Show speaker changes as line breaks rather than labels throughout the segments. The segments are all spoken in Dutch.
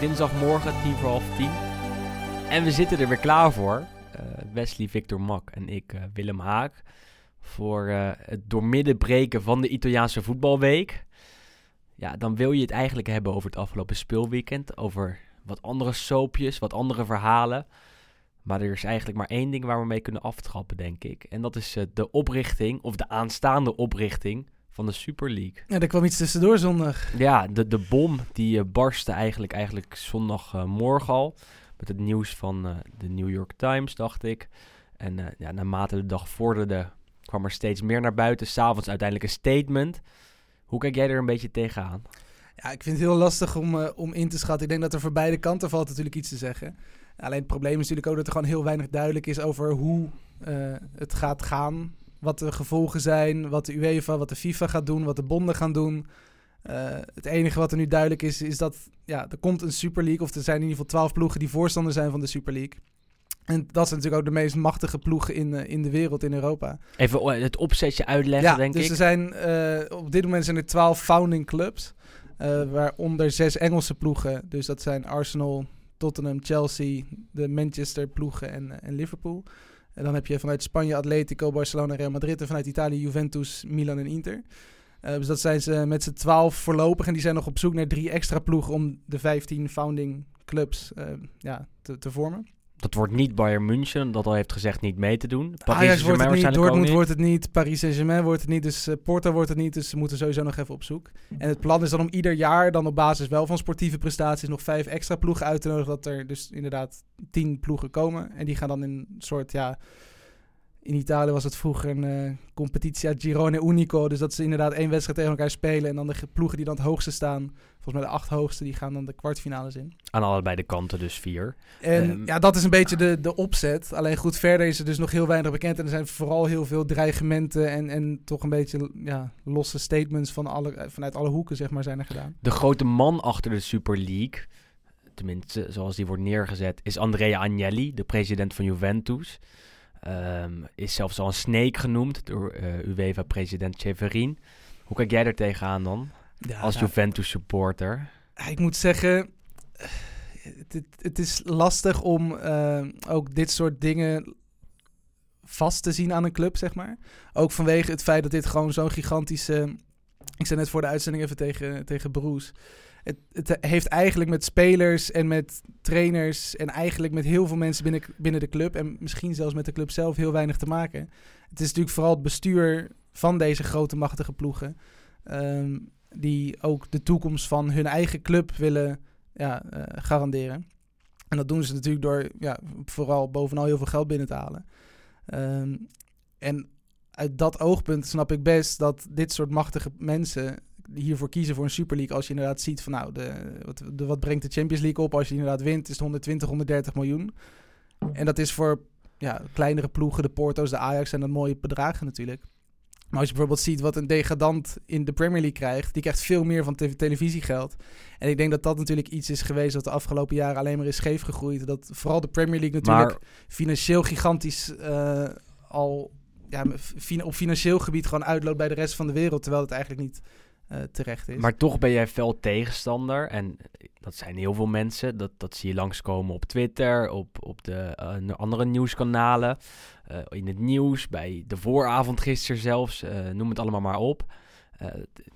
Dinsdagmorgen, tien voor half tien. En we zitten er weer klaar voor. Eh, Wesley, Victor Mak en ik, eh, Willem Haak. Voor eh, het doormidden breken van de Italiaanse voetbalweek. Ja, dan wil je het eigenlijk hebben over het afgelopen speelweekend. Over wat andere soapjes, wat andere verhalen. Maar er is eigenlijk maar één ding waar we mee kunnen aftrappen, denk ik. En dat is de oprichting, of de aanstaande oprichting van de Super League.
Ja, er kwam iets tussendoor zondag.
Ja, de, de bom die eh, barstte eigenlijk, eigenlijk zondagmorgen al. Met het nieuws van eh, de New York Times, dacht ik. En eh, ja, naarmate de dag vorderde, kwam er steeds meer naar buiten. S'avonds uiteindelijk een statement. Hoe kijk jij er een beetje tegenaan?
Ja, ik vind het heel lastig om, eh, om in te schatten. Ik denk dat er voor beide kanten valt natuurlijk iets te zeggen. Alleen het probleem is natuurlijk ook dat er gewoon heel weinig duidelijk is over hoe eh, het gaat gaan. Wat de gevolgen zijn, wat de UEFA, wat de FIFA gaat doen, wat de bonden gaan doen. Eh, het enige wat er nu duidelijk is, is dat ja, er komt een Super League. Of er zijn in ieder geval twaalf ploegen die voorstander zijn van de Super League. En dat zijn natuurlijk ook de meest machtige ploegen in, eh, in de wereld, in Europa.
Even o- het opzetje uitleggen,
Ja,
denk
dus
ik.
er zijn eh, op dit moment zijn er twaalf founding clubs. waaronder zes Engelse ploegen. Dus dat zijn Arsenal, Tottenham, Chelsea, de Manchester ploegen en, en Liverpool. En dan heb je vanuit Spanje Atletico, Barcelona, Real Madrid. En vanuit Italië Juventus, Milan en Inter. Eh, dus dat zijn ze met z'n twaalf voorlopig. En die zijn nog op zoek naar drie extra ploegen om de 15 founding clubs eh, ja, te, te vormen.
Dat wordt niet Bayern München, dat al heeft gezegd niet mee te doen. Paris
Ajax wordt het niet, Dortmund
niet.
wordt het niet, Paris Saint-Germain wordt het niet, dus eh, Porto wordt het niet. Dus ze moeten sowieso nog even op zoek. En het plan is dan om ieder jaar dan op basis wel van sportieve prestaties nog vijf extra ploegen uit te nodigen. Dat er dus inderdaad tien ploegen komen. En die gaan dan in een soort, ja... In Italië was het vroeger een eh competitia Girone Unico. Dus dat ze inderdaad één wedstrijd tegen elkaar spelen. En dan de ge- ploegen die dan het hoogste staan, volgens mij de acht hoogste, die gaan dan de kwartfinales in.
Aan allebei de kanten dus vier.
En
Ehm,
ja, dat is een beetje de, de opzet. Alleen goed, verder is er dus nog heel weinig bekend. En er zijn vooral heel veel dreigementen en, en toch een beetje ja, losse statements van alle, eh, vanuit alle hoeken, zeg maar, zijn er gedaan.
De grote man achter de Super League, tenminste zoals die wordt neergezet, is Andrea Agnelli, de president van Juventus. Ehm, is zelfs al een snake genoemd door eh UEFA-president Cheverin. Hoe kijk jij er tegenaan dan,
Ja,
als
nou,
Juventus-supporter?
ik moet zeggen, het, het, het is lastig om eh, ook dit soort dingen vast te zien aan een club, zeg maar. Ook vanwege het feit dat dit gewoon zo'n gigantische... Ik zei net voor de uitzending even tegen, tegen Broes. Het, het heeft eigenlijk met spelers en met trainers... en eigenlijk met heel veel mensen binnen, binnen de club... en misschien zelfs met de club zelf heel weinig te maken. Het is natuurlijk vooral het bestuur van deze grote machtige ploegen... ehm, die ook de toekomst van hun eigen club willen ja, eh, garanderen. En dat doen ze natuurlijk door ja, vooral bovenal heel veel geld binnen te halen. Ehm, en uit dat oogpunt snap ik best dat dit soort machtige mensen hiervoor kiezen voor een Super League. Als je inderdaad ziet van nou, de, wat, de, wat brengt de Champions League op? Als je inderdaad wint, is het 120, 130 miljoen. En dat is voor ja, kleinere ploegen, de Porto's, de Ajax, zijn dat mooie bedragen natuurlijk. Maar als je bijvoorbeeld ziet wat een degradant in de Premier League krijgt, die krijgt veel meer van te- televisiegeld. En ik denk dat dat natuurlijk iets is geweest dat de afgelopen jaren alleen maar is scheef gegroeid. Dat vooral de Premier League natuurlijk
Maar
financieel gigantisch eh, al ja, op financieel gebied gewoon uitloopt bij de rest van de wereld, terwijl het eigenlijk niet terecht is.
Maar toch ben jij fel tegenstander. En dat zijn heel veel mensen. Dat, dat zie je langskomen op Twitter, op, op de eh, andere nieuwskanalen. eh, in het nieuws, bij de vooravond gisteren zelfs. eh, noem het allemaal maar op. Eh,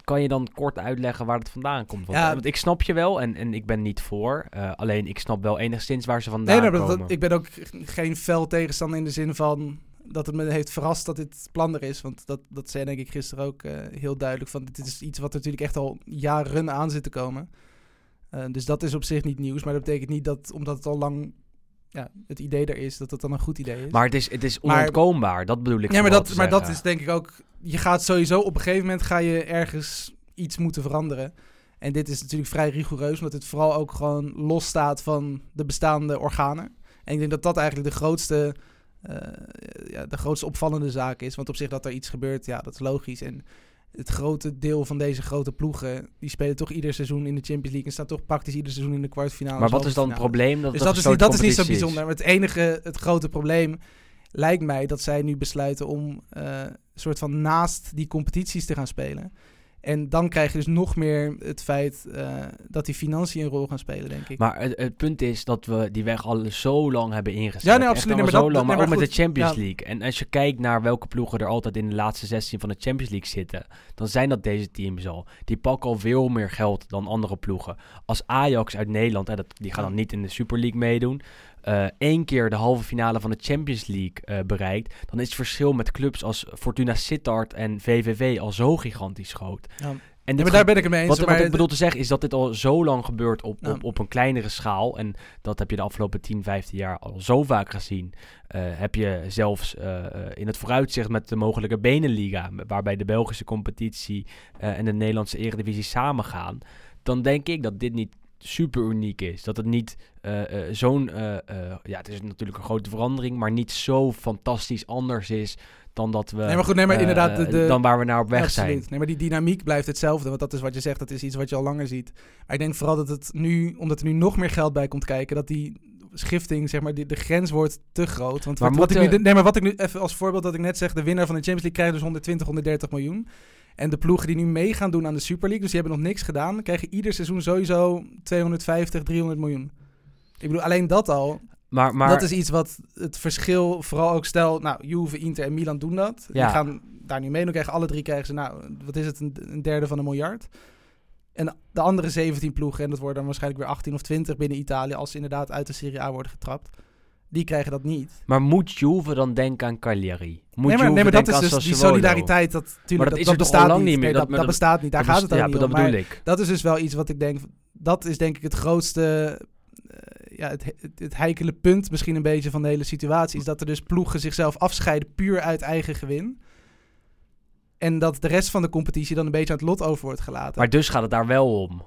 kan je dan kort uitleggen waar het vandaan komt? Want,
Ja.
want ik snap je wel en, en ik ben niet voor. Eh, alleen ik snap wel enigszins waar ze vandaan
nee, maar
komen.
dat, ik ben ook geen fel tegenstander in de zin van dat het me heeft verrast dat dit plan er is. Want dat, dat zei denk ik gisteren ook eh, heel duidelijk. Van, dit is iets wat natuurlijk echt al jaren aan zit te komen. Eh, dus dat is op zich niet nieuws. Maar dat betekent niet dat, omdat het al lang ja, het idee er is, dat het dan een goed idee is.
Maar het is, het is
Maar-
onontkoombaar, dat bedoel ik
ja, maar dat, maar dat is denk ik ook... Je gaat sowieso op een gegeven moment ga je ergens iets moeten veranderen. En dit is natuurlijk vrij rigoureus, omdat het vooral ook gewoon los staat van de bestaande organen. En ik denk dat dat eigenlijk de grootste, ja, de grootste opvallende zaak is. Want op zich dat er iets gebeurt, ja, dat is logisch. En het grote deel van deze grote ploegen, die spelen toch ieder seizoen in de Champions League. En staan toch praktisch ieder seizoen in de kwartfinale.
Maar wat is dan het probleem? Dat
Dus
het
dat is, niet, dat is niet zo bijzonder. Maar het enige, het grote probleem lijkt mij dat zij nu besluiten om eh, een soort van naast die competities te gaan spelen. En dan krijg je dus nog meer het feit eh, dat die financiën een rol gaan spelen, denk ik.
Maar het, het punt is dat we die weg al zo lang hebben ingezet.
Ja, nee, absoluut. Nee, maar
zo
dat-
lang, maar ook met de Champions
ja.
League. En als je kijkt naar welke ploegen er altijd in de laatste 16 van de Champions League zitten, dan zijn dat deze teams al. Die pakken al veel meer geld dan andere ploegen. Als Ajax uit Nederland, hè, dat, die gaan dan niet in de Super League meedoen, eh, één keer de halve finale van de Champions League eh, bereikt, dan is het verschil met clubs als Fortuna Sittard en VVV al zo gigantisch groot.
Ja.
En
Ja, maar daar ben ik het mee eens.
wat, wat
maar
ik bedoel te zeggen is dat dit al zo lang gebeurt op, op, op een kleinere schaal. En dat heb je de afgelopen 10, 15 jaar al zo vaak gezien. Eh, heb je zelfs in het vooruitzicht met de mogelijke Benenliga, waarbij de Belgische competitie en de Nederlandse eredivisie samengaan. Dan denk ik dat dit niet super uniek is. Dat het niet eh, eh, zo'n, eh, ja het is natuurlijk een grote verandering, maar niet zo fantastisch anders is dan dat we,
Nee, maar goed, nee, maar inderdaad, de- de-
dan waar we naar op weg
Absoluut.
zijn.
Nee, maar die dynamiek blijft hetzelfde. Want dat is wat je zegt, dat is iets wat je al langer ziet. Maar ik denk vooral dat het nu, omdat er nu nog meer geld bij komt kijken, dat die schifting, zeg maar, die, de grens wordt te groot. Want
Maar
wat, wat ik nu, nee, maar wat ik nu even als voorbeeld dat ik net zeg, de winnaar van de Champions League krijgt dus 120, 130 miljoen. En de ploegen die nu mee gaan doen aan de Super League, dus die hebben nog niks gedaan, krijgen ieder seizoen sowieso 250, 300 miljoen. Ik bedoel, alleen dat al,
Maar, maar
dat is iets wat het verschil, vooral ook stel, nou, Juve, Inter en Milan doen dat.
Ja.
Die gaan daar nu mee, dan krijgen alle drie krijgen ze, nou, wat is het, een, een derde van een miljard. En de andere 17 ploegen, en dat worden dan waarschijnlijk weer 18 of 20 binnen Italië, als ze inderdaad uit de Serie A worden getrapt, die krijgen dat niet.
Maar moet Juve dan denken aan Cagliari? Moet
nee, maar, nee, maar dat is dus die solidariteit, dat,
Maar
tuurlijk,
dat
bestaat
niet meer?
Nee,
Dat-
bestaat niet, daar
Dat
gaat het ook
ja,
niet
dat
om.
bedoel
Maar
ik.
dat is dus wel iets wat ik denk, dat is denk ik het grootste, eh, ja, het, het, het heikele punt misschien een beetje van de hele situatie, is dat er dus ploegen zichzelf afscheiden puur uit eigen gewin. En dat de rest van de competitie dan een beetje aan het lot over wordt gelaten.
Maar dus gaat het daar wel om.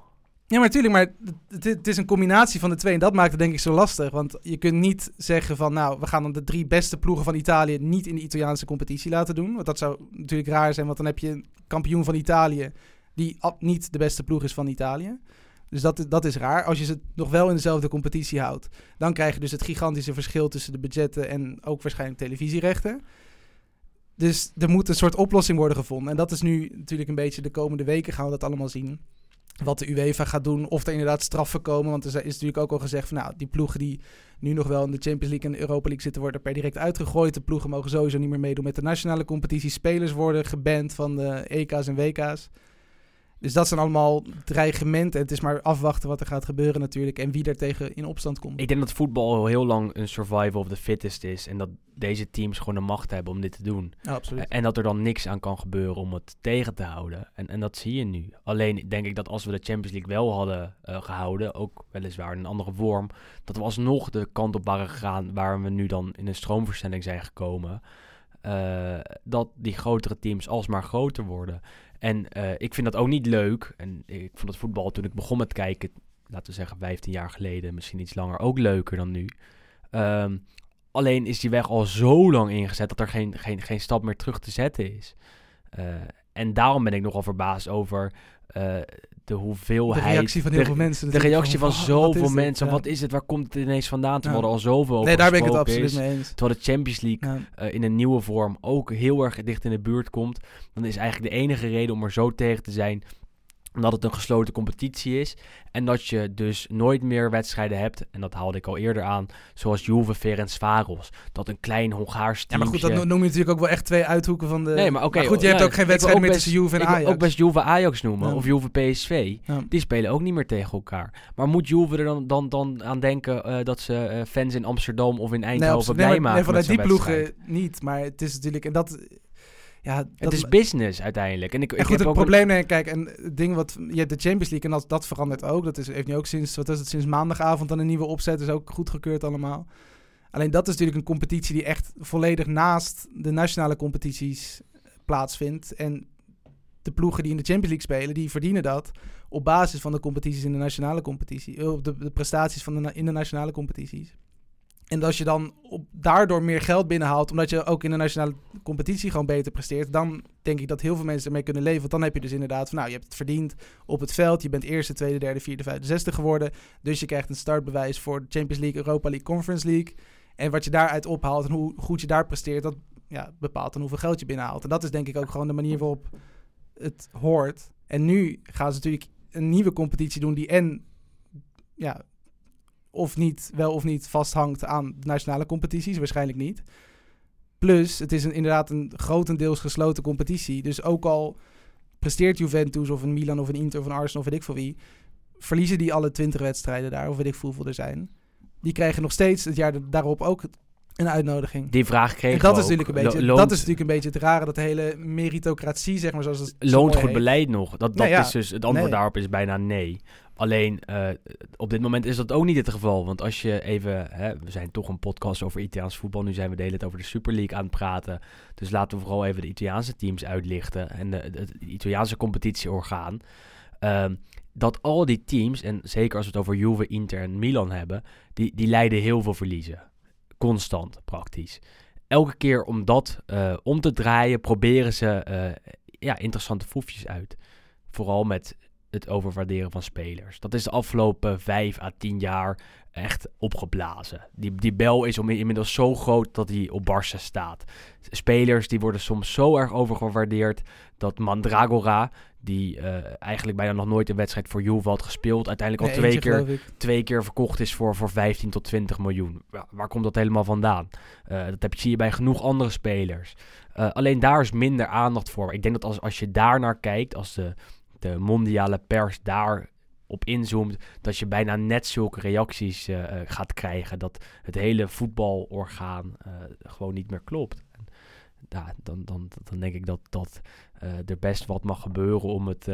Ja, maar natuurlijk, maar het, is een combinatie van de twee. En dat maakt het denk ik zo lastig. Want je kunt niet zeggen van, nou, we gaan dan de drie beste ploegen van Italië niet in de Italiaanse competitie laten doen. Want dat zou natuurlijk raar zijn, want dan heb je een kampioen van Italië die niet de beste ploeg is van Italië. Dus dat, dat is raar. Als je ze nog wel in dezelfde competitie houdt, dan krijg je dus het gigantische verschil tussen de budgetten en ook waarschijnlijk televisierechten. Dus er moet een soort oplossing worden gevonden. En dat is nu natuurlijk een beetje de komende weken gaan we dat allemaal zien wat de UEFA gaat doen. Of er inderdaad straffen komen. Want er is natuurlijk ook al gezegd van nou, die ploegen die nu nog wel in de Champions League en de Europa League zitten, worden per direct uitgegooid. De ploegen mogen sowieso niet meer meedoen met de nationale competitie. Spelers worden geband van de EK's en WK's. Dus dat zijn allemaal dreigementen. Het is maar afwachten wat er gaat gebeuren natuurlijk. En wie er tegen in opstand komt.
Ik denk dat voetbal al heel lang een survival of the fittest is. En dat deze teams gewoon de macht hebben om dit te doen.
Ja, absoluut.
En dat er dan niks aan kan gebeuren om het tegen te houden. En, en dat zie je nu. Alleen denk ik dat als we de Champions League wel hadden eh, gehouden, ook weliswaar in een andere vorm, dat we alsnog de kant op waren gegaan waar we nu dan in een stroomversnelling zijn gekomen. eh, dat die grotere teams alsmaar groter worden. En eh, ik vind dat ook niet leuk. En ik vond het voetbal toen ik begon met kijken, laten we zeggen 15 jaar geleden, misschien iets langer, ook leuker dan nu. Ehm, alleen is die weg al zo lang ingezet dat er geen, geen, geen stap meer terug te zetten is. Eh, en daarom ben ik nogal verbaasd over eh, de hoeveelheid...
de reactie van heel
de-
veel mensen.
De reactie van
"Wat- wat is
zoveel
dit?"
mensen.
Ja.
Wat is het? Waar komt het ineens vandaan? Terwijl
Ja.
er al zoveel over
Nee, daar ben ik het absoluut mee eens.
Terwijl de Champions League
Ja.
eh, in een nieuwe vorm ook heel erg dicht in de buurt komt. Dan is eigenlijk de enige reden om er zo tegen te zijn omdat het een gesloten competitie is. En dat je dus nooit meer wedstrijden hebt. En dat haalde ik al eerder aan. Zoals Juve Ferencvaros. Dat een klein Hongaars
Ja,
team.
maar goed, dat no- noem je natuurlijk ook wel echt twee uithoeken van de...
Nee, maar oké.
goed, je hebt ook geen
ik
wedstrijd
ook
meer
best-
tussen Juve en
ik wil
Ajax.
ook best Juve Ajax noemen.
Ja.
Of Juve PSV.
Ja.
Die spelen ook niet meer tegen elkaar. Maar moet Juve er dan, dan, dan aan denken eh, dat ze eh, fans in Amsterdam of in Eindhoven blij
nee, maar-
maken
nee, vanuit die ploegen niet. Maar het is natuurlijk... En dat... Ja,
Het
dat
is business uiteindelijk. En ik,
En
ik
goed,
heb
het
ook
probleem, nee, kijk, en het ding wat, je de Champions League en dat, dat verandert ook. Dat is, heeft nu ook sinds, wat is het, sinds maandagavond dan een nieuwe opzet, is ook goedgekeurd allemaal. Alleen dat is natuurlijk een competitie die echt volledig naast de nationale competities plaatsvindt. En de ploegen die in de Champions League spelen, die verdienen dat op basis van de competities in de nationale competitie. eh, Op de, de prestaties van de, in de nationale competities. En als je dan op, daardoor meer geld binnenhaalt, omdat je ook in de nationale competitie gewoon beter presteert, dan denk ik dat heel veel mensen ermee kunnen leven. Want dan heb je dus inderdaad van, nou, je hebt het verdiend op het veld. Je bent eerste, tweede, derde, vierde, vijfde, zesde geworden. Dus je krijgt een startbewijs voor de Champions League, Europa League, Conference League. En wat je daaruit ophaalt en hoe goed je daar presteert, dat ja, bepaalt dan hoeveel geld je binnenhaalt. En dat is denk ik ook gewoon de manier waarop het hoort. En nu gaan ze natuurlijk een nieuwe competitie doen die en ja, of niet, wel of niet vasthangt aan de nationale competities. Waarschijnlijk niet. Plus, het is een, inderdaad een grotendeels gesloten competitie. Dus ook al presteert Juventus of een Milan of een Inter of een Arsenal of weet ik veel wie... verliezen die alle 20 wedstrijden daar, of weet ik veel hoeveel er zijn... die krijgen nog steeds het jaar da- daarop ook een uitnodiging.
die vraag kregen
En dat
we
is, natuurlijk een beetje,
loont-
dat is natuurlijk een beetje het rare, dat hele meritocratie, zeg maar, zoals het
loont goed
heet.
beleid nog? Dat, dat
Nee, ja.
is dus, het antwoord
Nee.
daarop is bijna nee. Alleen, eh, op dit moment is dat ook niet het geval. Want als je even... Hè, we zijn toch een podcast over Italiaans voetbal. Nu zijn we de hele tijd over de Super League aan het praten. Dus laten we vooral even de Italiaanse teams uitlichten. En de, het Italiaanse competitieorgaan. Ehm, dat al die teams, en zeker als we het over Juve, Inter en Milan hebben... Die, die leiden heel veel verliezen. Constant, praktisch. Elke keer om dat eh, om te draaien, proberen ze eh, ja, interessante foefjes uit. Vooral met het overwaarderen van spelers. Dat is de afgelopen vijf à tien jaar echt opgeblazen. Die, die bel is om, inmiddels zo groot dat hij op Barça staat. Spelers die worden soms zo erg overgewaardeerd dat Mandragora, die eh, eigenlijk bijna nog nooit een wedstrijd voor Juve had gespeeld, uiteindelijk al
Nee,
twee keer twee keer verkocht is voor, voor 15 tot 20 miljoen. Ja, waar komt dat helemaal vandaan? Eh, dat heb, zie je bij genoeg andere spelers. Eh, alleen daar is minder aandacht voor. Ik denk dat als, als je daar naar kijkt, als de, de mondiale pers daar op inzoomt, dat je bijna net zulke reacties eh, eh, gaat krijgen. Dat het hele voetbalorgaan eh, gewoon niet meer klopt. En, ja, dan, dan, dan denk ik dat, dat er best wat mag gebeuren om het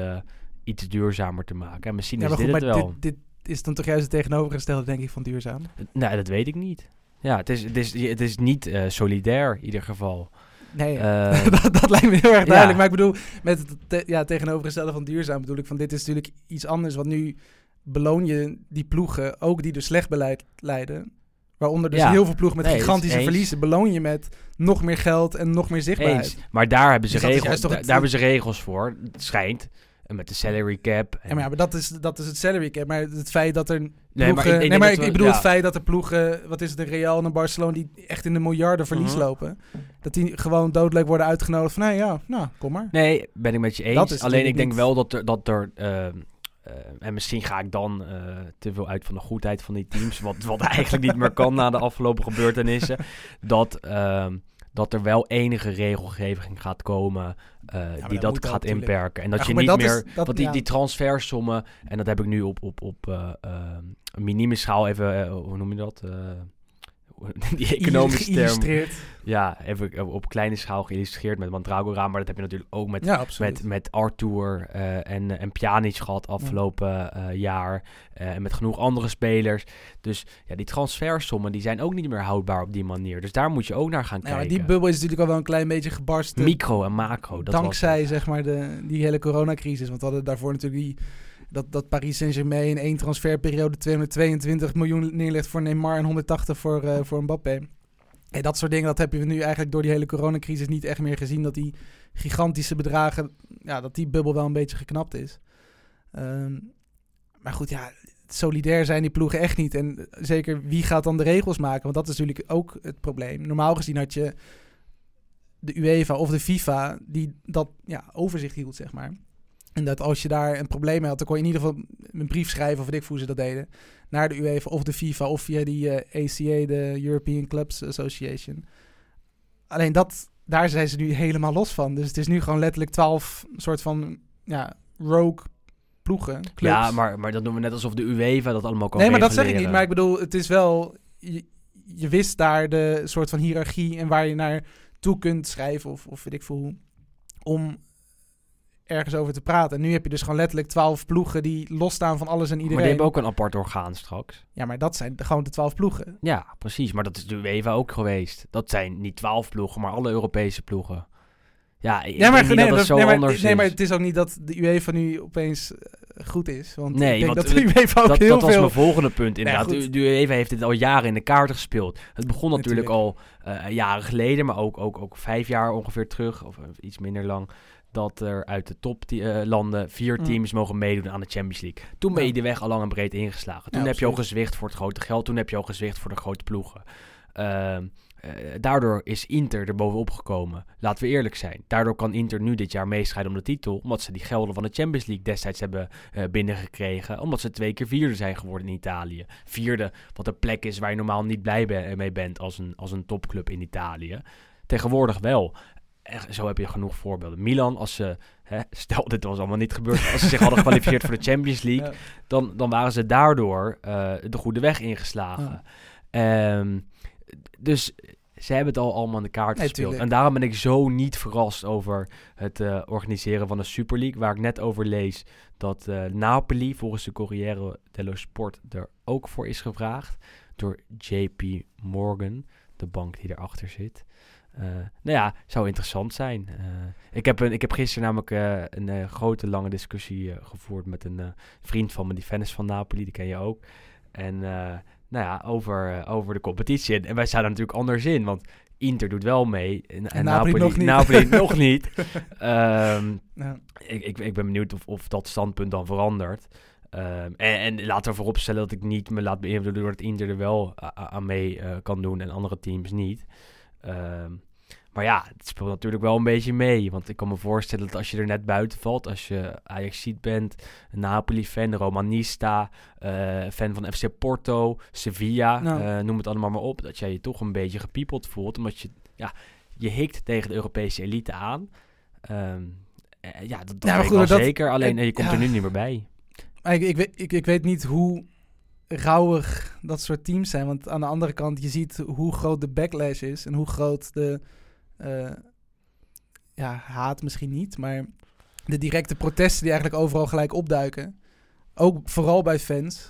iets duurzamer te maken. En misschien
Ja,
is
goed,
dit het wel.
dit, dit is dan toch juist het tegenovergestelde, denk ik, van duurzaam.
Nee, dat weet ik niet. Ja, het is, het is, het is niet solidair in ieder geval.
Nee,
Eh,
dat, dat lijkt me heel erg duidelijk.
ja.
Maar ik bedoel, met het te- ja, tegenovergestelde van duurzaam bedoel ik van dit is natuurlijk iets anders. Want nu beloon je die ploegen, ook die dus slecht beleid leiden. Waaronder dus
Ja.
heel veel ploegen met
Nee,
gigantische
eens.
verliezen. Beloon je met nog meer geld en nog meer zichtbaarheid.
eens. Maar daar hebben ze,
Dus
regels, daar, daar hebben ze regels voor. Het schijnt. En met de salary cap. En,
Ja, maar, ja, maar dat is, dat is het salary cap. Maar het feit dat er ploegen...
nee, maar ik,
nee,
denk
maar
dat
ik,
we-
ik bedoel
ja.
het feit dat er ploegen... Wat is het, de Real en Barcelona... die echt in de miljarden verlies
Mhm.
lopen. Dat die gewoon doodleuk worden uitgenodigd van... Nee, ja, nou, kom maar.
Nee, ben ik met je eens. Alleen ik denk
niet-
wel dat er... Dat er ehm, eh, en misschien ga ik dan eh, te veel uit van de goedheid van die teams. Wat, wat eigenlijk niet meer kan na de afgelopen gebeurtenissen. Dat, ehm, dat er wel enige regelgeving gaat komen eh, die dat gaat inperken. En dat
Ja,
je niet
is-
meer...
dat-
want die, die transfersommen... En dat heb ik nu op, op, op eh, ehm, schaal even... eh, hoe noem je dat? Eh, die economische term. Ja, even op kleine schaal geïllustreerd met Mandragora. Maar dat heb je natuurlijk ook met
Ja,
met, met Arthur eh, en, en Pjanic gehad afgelopen eh, jaar. eh, en met genoeg andere spelers. Dus ja, die transfersommen die zijn ook niet meer houdbaar op die manier. Dus daar moet je ook naar gaan
Ja, maar
kijken.
die bubbel is natuurlijk al wel een klein beetje gebarsten.
Micro en macro. Dat
dankzij
was
zeg maar de, die hele coronacrisis. Want we hadden daarvoor natuurlijk die, dat, dat Paris Saint-Germain in één transferperiode 222 miljoen neerlegt voor Neymar en 180 voor, eh voor Mbappé. En dat soort dingen, dat hebben we nu eigenlijk door die hele coronacrisis niet echt meer gezien. Dat die gigantische bedragen, ja, dat die bubbel wel een beetje geknapt is. Ehm, maar goed, ja, solidair zijn die ploegen echt niet. En zeker, wie gaat dan de regels maken? Want dat is natuurlijk ook het probleem. Normaal gezien had je de UEFA of de FIFA die dat ja, overzicht hield, zeg maar. En dat als je daar een probleem mee had, dan kon je in ieder geval een brief schrijven, of weet ik hoe ze dat deden, naar de UEFA of de FIFA of via die eh, ACA, de European Clubs Association. Alleen dat, daar zijn ze nu helemaal los van. Dus het is nu gewoon letterlijk twaalf soort van ja, rogue ploegen, clubs.
Ja, maar, maar dat doen we net alsof de UEFA dat allemaal kan
Nee, maar dat zeg ik niet. Maar ik bedoel, het is wel... Je, je wist daar de soort van hiërarchie en waar je naar toe kunt schrijven of, of weet ik veel hoe. om ergens over te praten. En nu heb je dus gewoon letterlijk twaalf ploegen die losstaan van alles en iedereen.
Maar die hebben ook een apart orgaan straks.
Ja, maar dat zijn gewoon de twaalf ploegen.
Ja, precies. Maar dat is de UEFA ook geweest. Dat zijn niet twaalf ploegen, maar alle Europese ploegen. Ja, ik
ja, maar, nee,
dat het zo
nee, maar,
anders
nee,
is.
maar het is ook niet dat de UEFA nu opeens eh, goed is. Want
Nee,
ik denk
want
dat de UEFA ook
dat,
heel
dat was mijn volgende punt inderdaad. de, UEFA heeft dit al jaren in de kaarten gespeeld. Het begon natuurlijk,
Natuurlijk.
al eh, jaren geleden, maar ook, ook, ook vijf jaar ongeveer terug, of eh, iets minder lang, dat er uit de toplanden vier
Mm.
teams mogen meedoen aan de Champions League. Toen ben je de weg al lang en breed ingeslagen. Toen
Ja,
heb je al gezwicht voor het grote geld, toen heb je al gezwicht voor de grote ploegen. Ehm, eh, daardoor is Inter er bovenop gekomen. Laten we eerlijk zijn. Daardoor kan Inter nu dit jaar meestrijden om de titel. Omdat ze die gelden van de Champions League destijds hebben eh, binnengekregen. Omdat ze twee keer vierde zijn geworden in Italië. Vierde, wat een plek is waar je normaal niet blij mee bent als een, als een topclub in Italië. Tegenwoordig wel. Zo heb je genoeg voorbeelden. Milan, als ze, hè, stel dit was allemaal niet gebeurd, als ze zich hadden gekwalificeerd voor de Champions League,
Ja.
dan, dan waren ze daardoor eh, de goede weg ingeslagen. Ehm, dus ze hebben het al allemaal in de kaart
Nee,
gespeeld.
tuurlijk.
En daarom ben ik zo niet verrast over het eh, organiseren van de Super League. Waar ik net over lees dat eh, Napoli volgens de Corriere dello Sport er ook voor is gevraagd. Door JP Morgan, de bank die erachter zit. Eh, nou ja, zou interessant zijn. Eh, ik, heb een, ik heb gisteren namelijk eh, een grote lange discussie gevoerd met een vriend van me, die fan is van Napoli, die ken je ook. En nou ja, over, over de competitie. En, wij staan er natuurlijk anders in, want Inter doet wel mee. En, en
Napoli nog niet.
Napoli nog niet. Ehm,
Ja.
ik, ik, ik ben benieuwd of, of dat standpunt dan verandert. Ehm, en, en laten we vooropstellen dat ik niet me laat beïnvloeden door het Inter er wel aan mee kan doen en andere teams niet. Ehm, maar ja, het speelt natuurlijk wel een beetje mee. Want ik kan me voorstellen dat als je er net buiten valt, als je Ajaxiet bent, Napoli-fan, Romanista, eh, fan van FC Porto, Sevilla,
Nou.
eh, noem het allemaal maar op, dat jij je toch een beetje gepiepeld voelt. Omdat je, ja, je hikt tegen de Europese elite aan. Ehm, eh, ja, dat, dat
goed,
zeker. Alleen je komt
ja.
er nu niet meer bij.
Ik, ik, weet, ik, ik weet niet hoe rauwig dat soort teams zijn. Want aan de andere kant, je ziet hoe groot de backlash is. En hoe groot de... eh, ja, haat misschien niet, maar de directe protesten die eigenlijk overal gelijk opduiken. Ook vooral bij fans.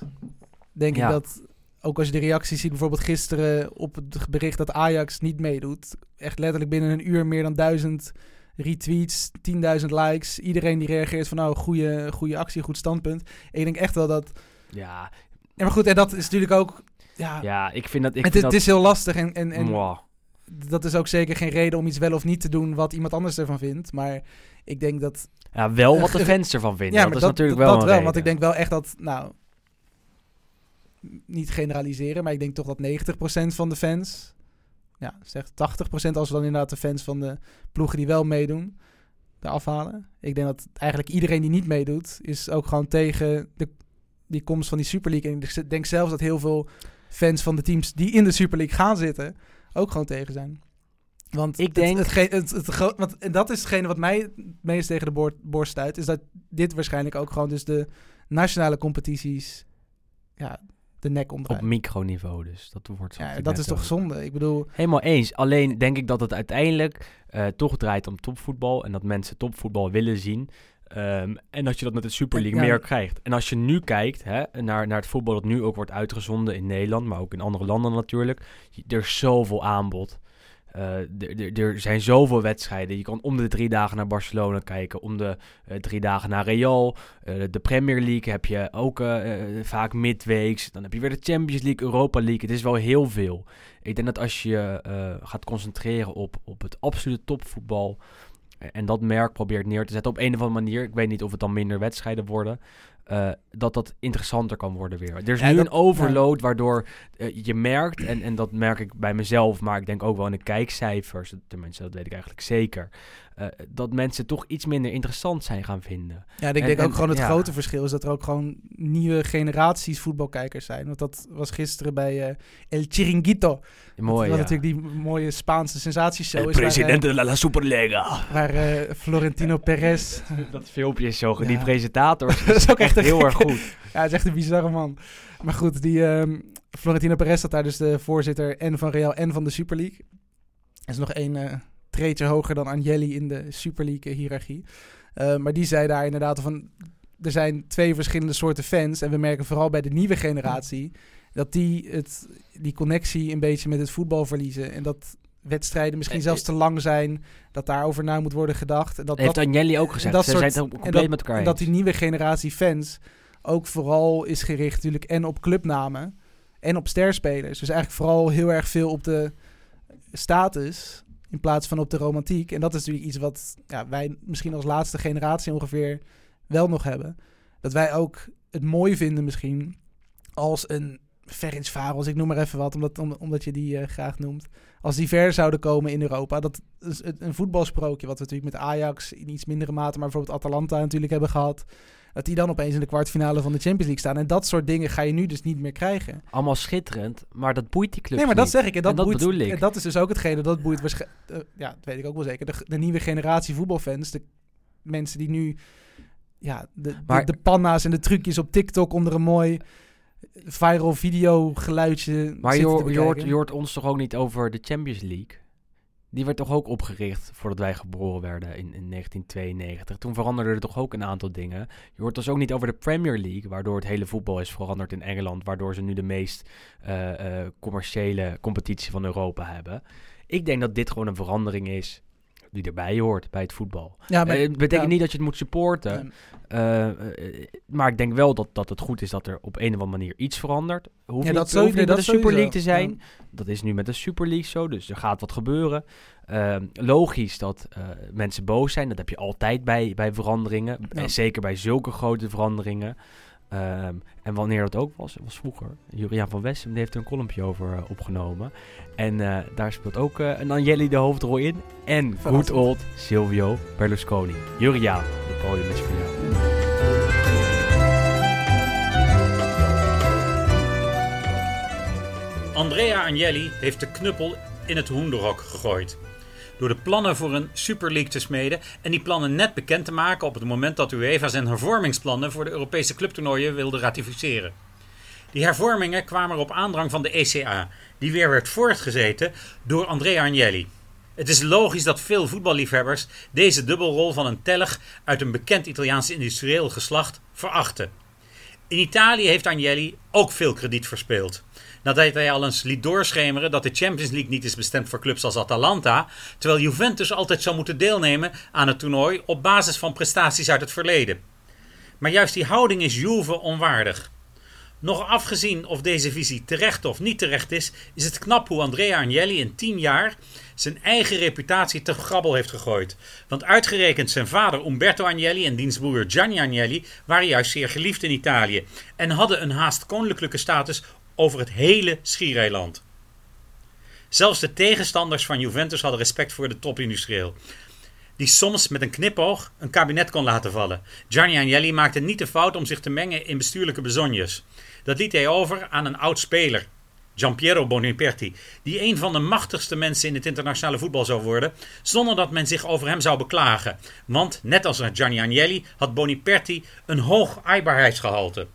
Denk
Ja.
ik dat, ook als je de reacties ziet, bijvoorbeeld gisteren op het bericht dat Ajax niet meedoet. Echt letterlijk binnen een uur meer dan duizend retweets, 10.000 likes. Iedereen die reageert van nou, goede, goede actie, goed standpunt. En ik denk echt wel dat...
Ja,
maar goed, en dat is natuurlijk ook... Ja,
ja ik vind dat... Ik
het,
vind
het
dat,
is heel lastig en, en, en dat is ook zeker geen reden om iets wel of niet te doen wat iemand anders ervan vindt. Maar ik denk dat...
Ja, wel wat de fans ervan vinden.
ja,
dat is natuurlijk wel
dat
een
wel.
reden.
Want ik denk wel echt dat, nou... Niet generaliseren, maar ik denk toch dat 90% van de fans... Ja, zeg 80% als we dan inderdaad de fans van de ploegen die wel meedoen... eraf halen. Ik denk dat eigenlijk iedereen die niet meedoet... is ook gewoon tegen de, die komst van die Super League. En ik denk zelfs dat heel veel fans van de teams die in de Super League gaan zitten... ook gewoon tegen zijn. Want
Ik
het-
denk-
het, het, want, en dat is hetgene wat mij het meest tegen de boor- borst stuit... is dat dit waarschijnlijk ook gewoon dus de nationale competities... ja, de nek
Op
omdraait.
microniveau dus. Dat wordt
Ja, dat is toch zonde? Ik bedoel...
Helemaal eens. Alleen denk ik dat het uiteindelijk eh, toch draait om topvoetbal. En dat mensen topvoetbal willen zien. Ehm, en dat je dat met de Super League
Ja.
meer krijgt. En als je nu kijkt hè, naar, naar het voetbal dat nu ook wordt uitgezonden in Nederland. Maar ook in andere landen natuurlijk. Er is zoveel aanbod. Eh, er- zijn zoveel wedstrijden. Je kan om de drie dagen naar Barcelona kijken. Om de eh, drie dagen naar Real. Eh, de Premier League heb je ook vaak midweeks. Dan heb je weer de Champions League, Europa League. Het is wel heel veel. Ik denk dat als je gaat concentreren op, op het absolute topvoetbal. En dat merk probeert neer te zetten op een of andere manier. Ik weet niet of het dan minder wedstrijden worden. Eh, dat dat interessanter kan worden weer. Er is
Ja,
nu
dat-
een overload waardoor eh, je merkt, en, en dat merk ik bij mezelf, maar ik denk ook wel in de kijkcijfers, tenminste dat weet ik eigenlijk zeker, eh, dat mensen toch iets minder interessant zijn gaan vinden.
Ja, ik
En-
denk
en-
ook gewoon het
ja.
grote verschil is dat er ook gewoon nieuwe generaties voetbalkijkers zijn. Want dat was gisteren bij eh, El Chiringuito.
Mooi, ja.
natuurlijk die mooie Spaanse sensatieshow
El
is. eh,
de la Superliga.
Waar, eh, Florentino Perez...
Dat filmpje is zo,
Ja.
die presentator
Dat is ook echt een
heel erg goed.
ja, hij is echt een bizarre man. Maar goed, die ehm, Florentino Perez dat daar dus de voorzitter en van Real en van de Super League. Er is nog één, eh, treedje hoger dan Agnelli in de Super League hiërarchie. Uh, maar die zei daar inderdaad van... Er zijn twee verschillende soorten fans. En we merken vooral bij de nieuwe generatie... dat die het, die connectie een beetje met het voetbal verliezen. En dat wedstrijden misschien
Eh,
zelfs
eh,
te lang zijn. Dat daarover na moet worden gedacht. Dat,
heeft
dat,
Agnelli ook gezegd.
dat
Ze
soort-
zijn het compleet
dat-
met elkaar
en dat die nieuwe generatie fans ook vooral is gericht natuurlijk en op clubnamen en op sterspelers. Dus eigenlijk vooral heel erg veel op de status in plaats van op de romantiek. En dat is natuurlijk iets wat ja, wij misschien als laatste generatie ongeveer wel nog hebben. Dat wij ook het mooi vinden misschien als een Ferenc Varos, ik noem maar even wat, omdat, om- omdat je die eh, graag noemt. Als die ver zouden komen in Europa. Dat is een- voetbalsprookje wat we natuurlijk met Ajax in iets mindere mate, maar bijvoorbeeld Atalanta natuurlijk hebben gehad. Dat die dan opeens in de kwartfinale van de Champions League staan. En dat soort dingen ga je nu dus niet meer krijgen.
Allemaal schitterend, maar dat boeit die club
nee, maar dat
niet.
zeg ik. En dat,
En dat
boeit,
bedoel ik.
En dat is dus ook hetgene dat boeit waarschijnlijk... ja, dat weet ik ook wel zeker. De, de nieuwe generatie voetbalfans. De mensen die nu... Ja, de, de, panna's en de trucjes op TikTok onder een mooi viral video geluidje
Maar je, hoort- je, hoort,
bekijken.
je hoort ons toch ook niet over de Champions League? Die werd toch ook opgericht voordat wij geboren werden in, in 1992. Toen veranderden er toch ook een aantal dingen. Je hoort dus ook niet over de Premier League, waardoor het hele voetbal is veranderd in Engeland. Waardoor ze nu de meest eh, eh, commerciële competitie van Europa hebben. Ik denk dat dit gewoon een verandering is die erbij hoort bij het voetbal.
Ja, maar,
Eh, het betekent
ja.
niet dat je het moet supporten. Eh, maar ik denk wel dat, dat het goed is dat er op een of andere manier iets verandert. Hoeft
Ja,
niet,
dat
hoeft niet
dat
de Super. League te zijn. Dat is nu met de Super League zo, dus er gaat wat gebeuren. Ehm, logisch dat eh, mensen boos zijn, dat heb je altijd bij, bij veranderingen. En zeker bij zulke grote veranderingen. Ehm, en wanneer dat ook was, was vroeger. Juriaan van Wessem die heeft er een kolompje over eh, opgenomen. En eh, daar speelt ook eh, een Agnelli de hoofdrol in. En good old Silvio Berlusconi. Juriaan, de podium is voor jou.
Andrea Agnelli heeft de knuppel in het hoenderhok gegooid. Door de plannen voor een Super League te smeden en die plannen net bekend te maken op het moment dat UEFA zijn hervormingsplannen voor de Europese clubtoernooien wilde ratificeren. Die hervormingen kwamen op aandrang van de ECA, die weer werd voortgezeten door Andrea Agnelli. Het is logisch dat veel voetballiefhebbers deze dubbelrol van een telg uit een bekend Italiaans industrieel geslacht verachten. In Italië heeft Agnelli ook veel krediet verspeeld. Nadat hij al eens liet doorschemeren dat de Champions League niet is bestemd voor clubs als Atalanta, terwijl Juventus altijd zou moeten deelnemen aan het toernooi op basis van prestaties uit het verleden. Maar juist die houding is Juve onwaardig. Nog afgezien of deze visie terecht of niet terecht is, is het knap hoe Andrea Agnelli in 10 jaar zijn eigen reputatie te grabbel heeft gegooid. Want uitgerekend zijn vader Umberto Agnelli en diens broer Gianni Agnelli waren juist zeer geliefd in Italië en hadden een haast koninklijke status over het hele schiereiland. Zelfs de tegenstanders van Juventus hadden respect voor de topindustrieel. Die soms met een knipoog een kabinet kon laten vallen. Gianni Agnelli maakte niet de fout om zich te mengen in bestuurlijke bezonjes. Dat liet hij over aan een oud speler, Giampiero Boniperti, die een van de machtigste mensen in het internationale voetbal zou worden, zonder dat men zich over hem zou beklagen. Want, net als Gianni Agnelli, had Boniperti een hoog aaibaarheidsgehalte.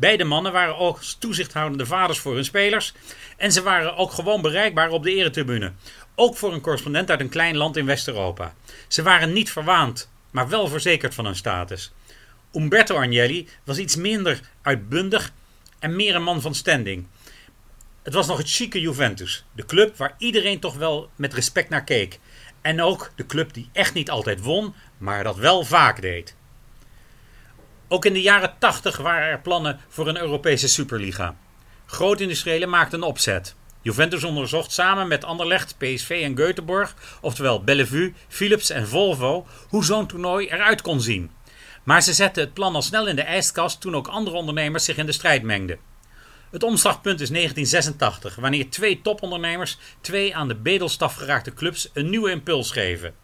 Beide mannen waren ook toezichthoudende vaders voor hun spelers en ze waren ook gewoon bereikbaar op de eretribune. Ook voor een correspondent uit een klein land in West-Europa. Ze waren niet verwaand, maar wel verzekerd van hun status. Umberto Agnelli was iets minder uitbundig en meer een man van standing. Het was nog het chique Juventus, de club waar iedereen toch wel met respect naar keek. En ook de club die echt niet altijd won, maar dat wel vaak deed. Ook in de jaren 80 waren er plannen voor een Europese Superliga. Grootindustriëlen maakten een opzet. Juventus onderzocht samen met Anderlecht, PSV en Göteborg, oftewel Bellevue, Philips en Volvo, hoe zo'n toernooi eruit kon zien. Maar ze zetten het plan al snel in de ijskast toen ook andere ondernemers zich in de strijd mengden. Het omslagpunt is 1986, wanneer twee topondernemers twee aan de bedelstaf geraakte clubs een nieuwe impuls geven.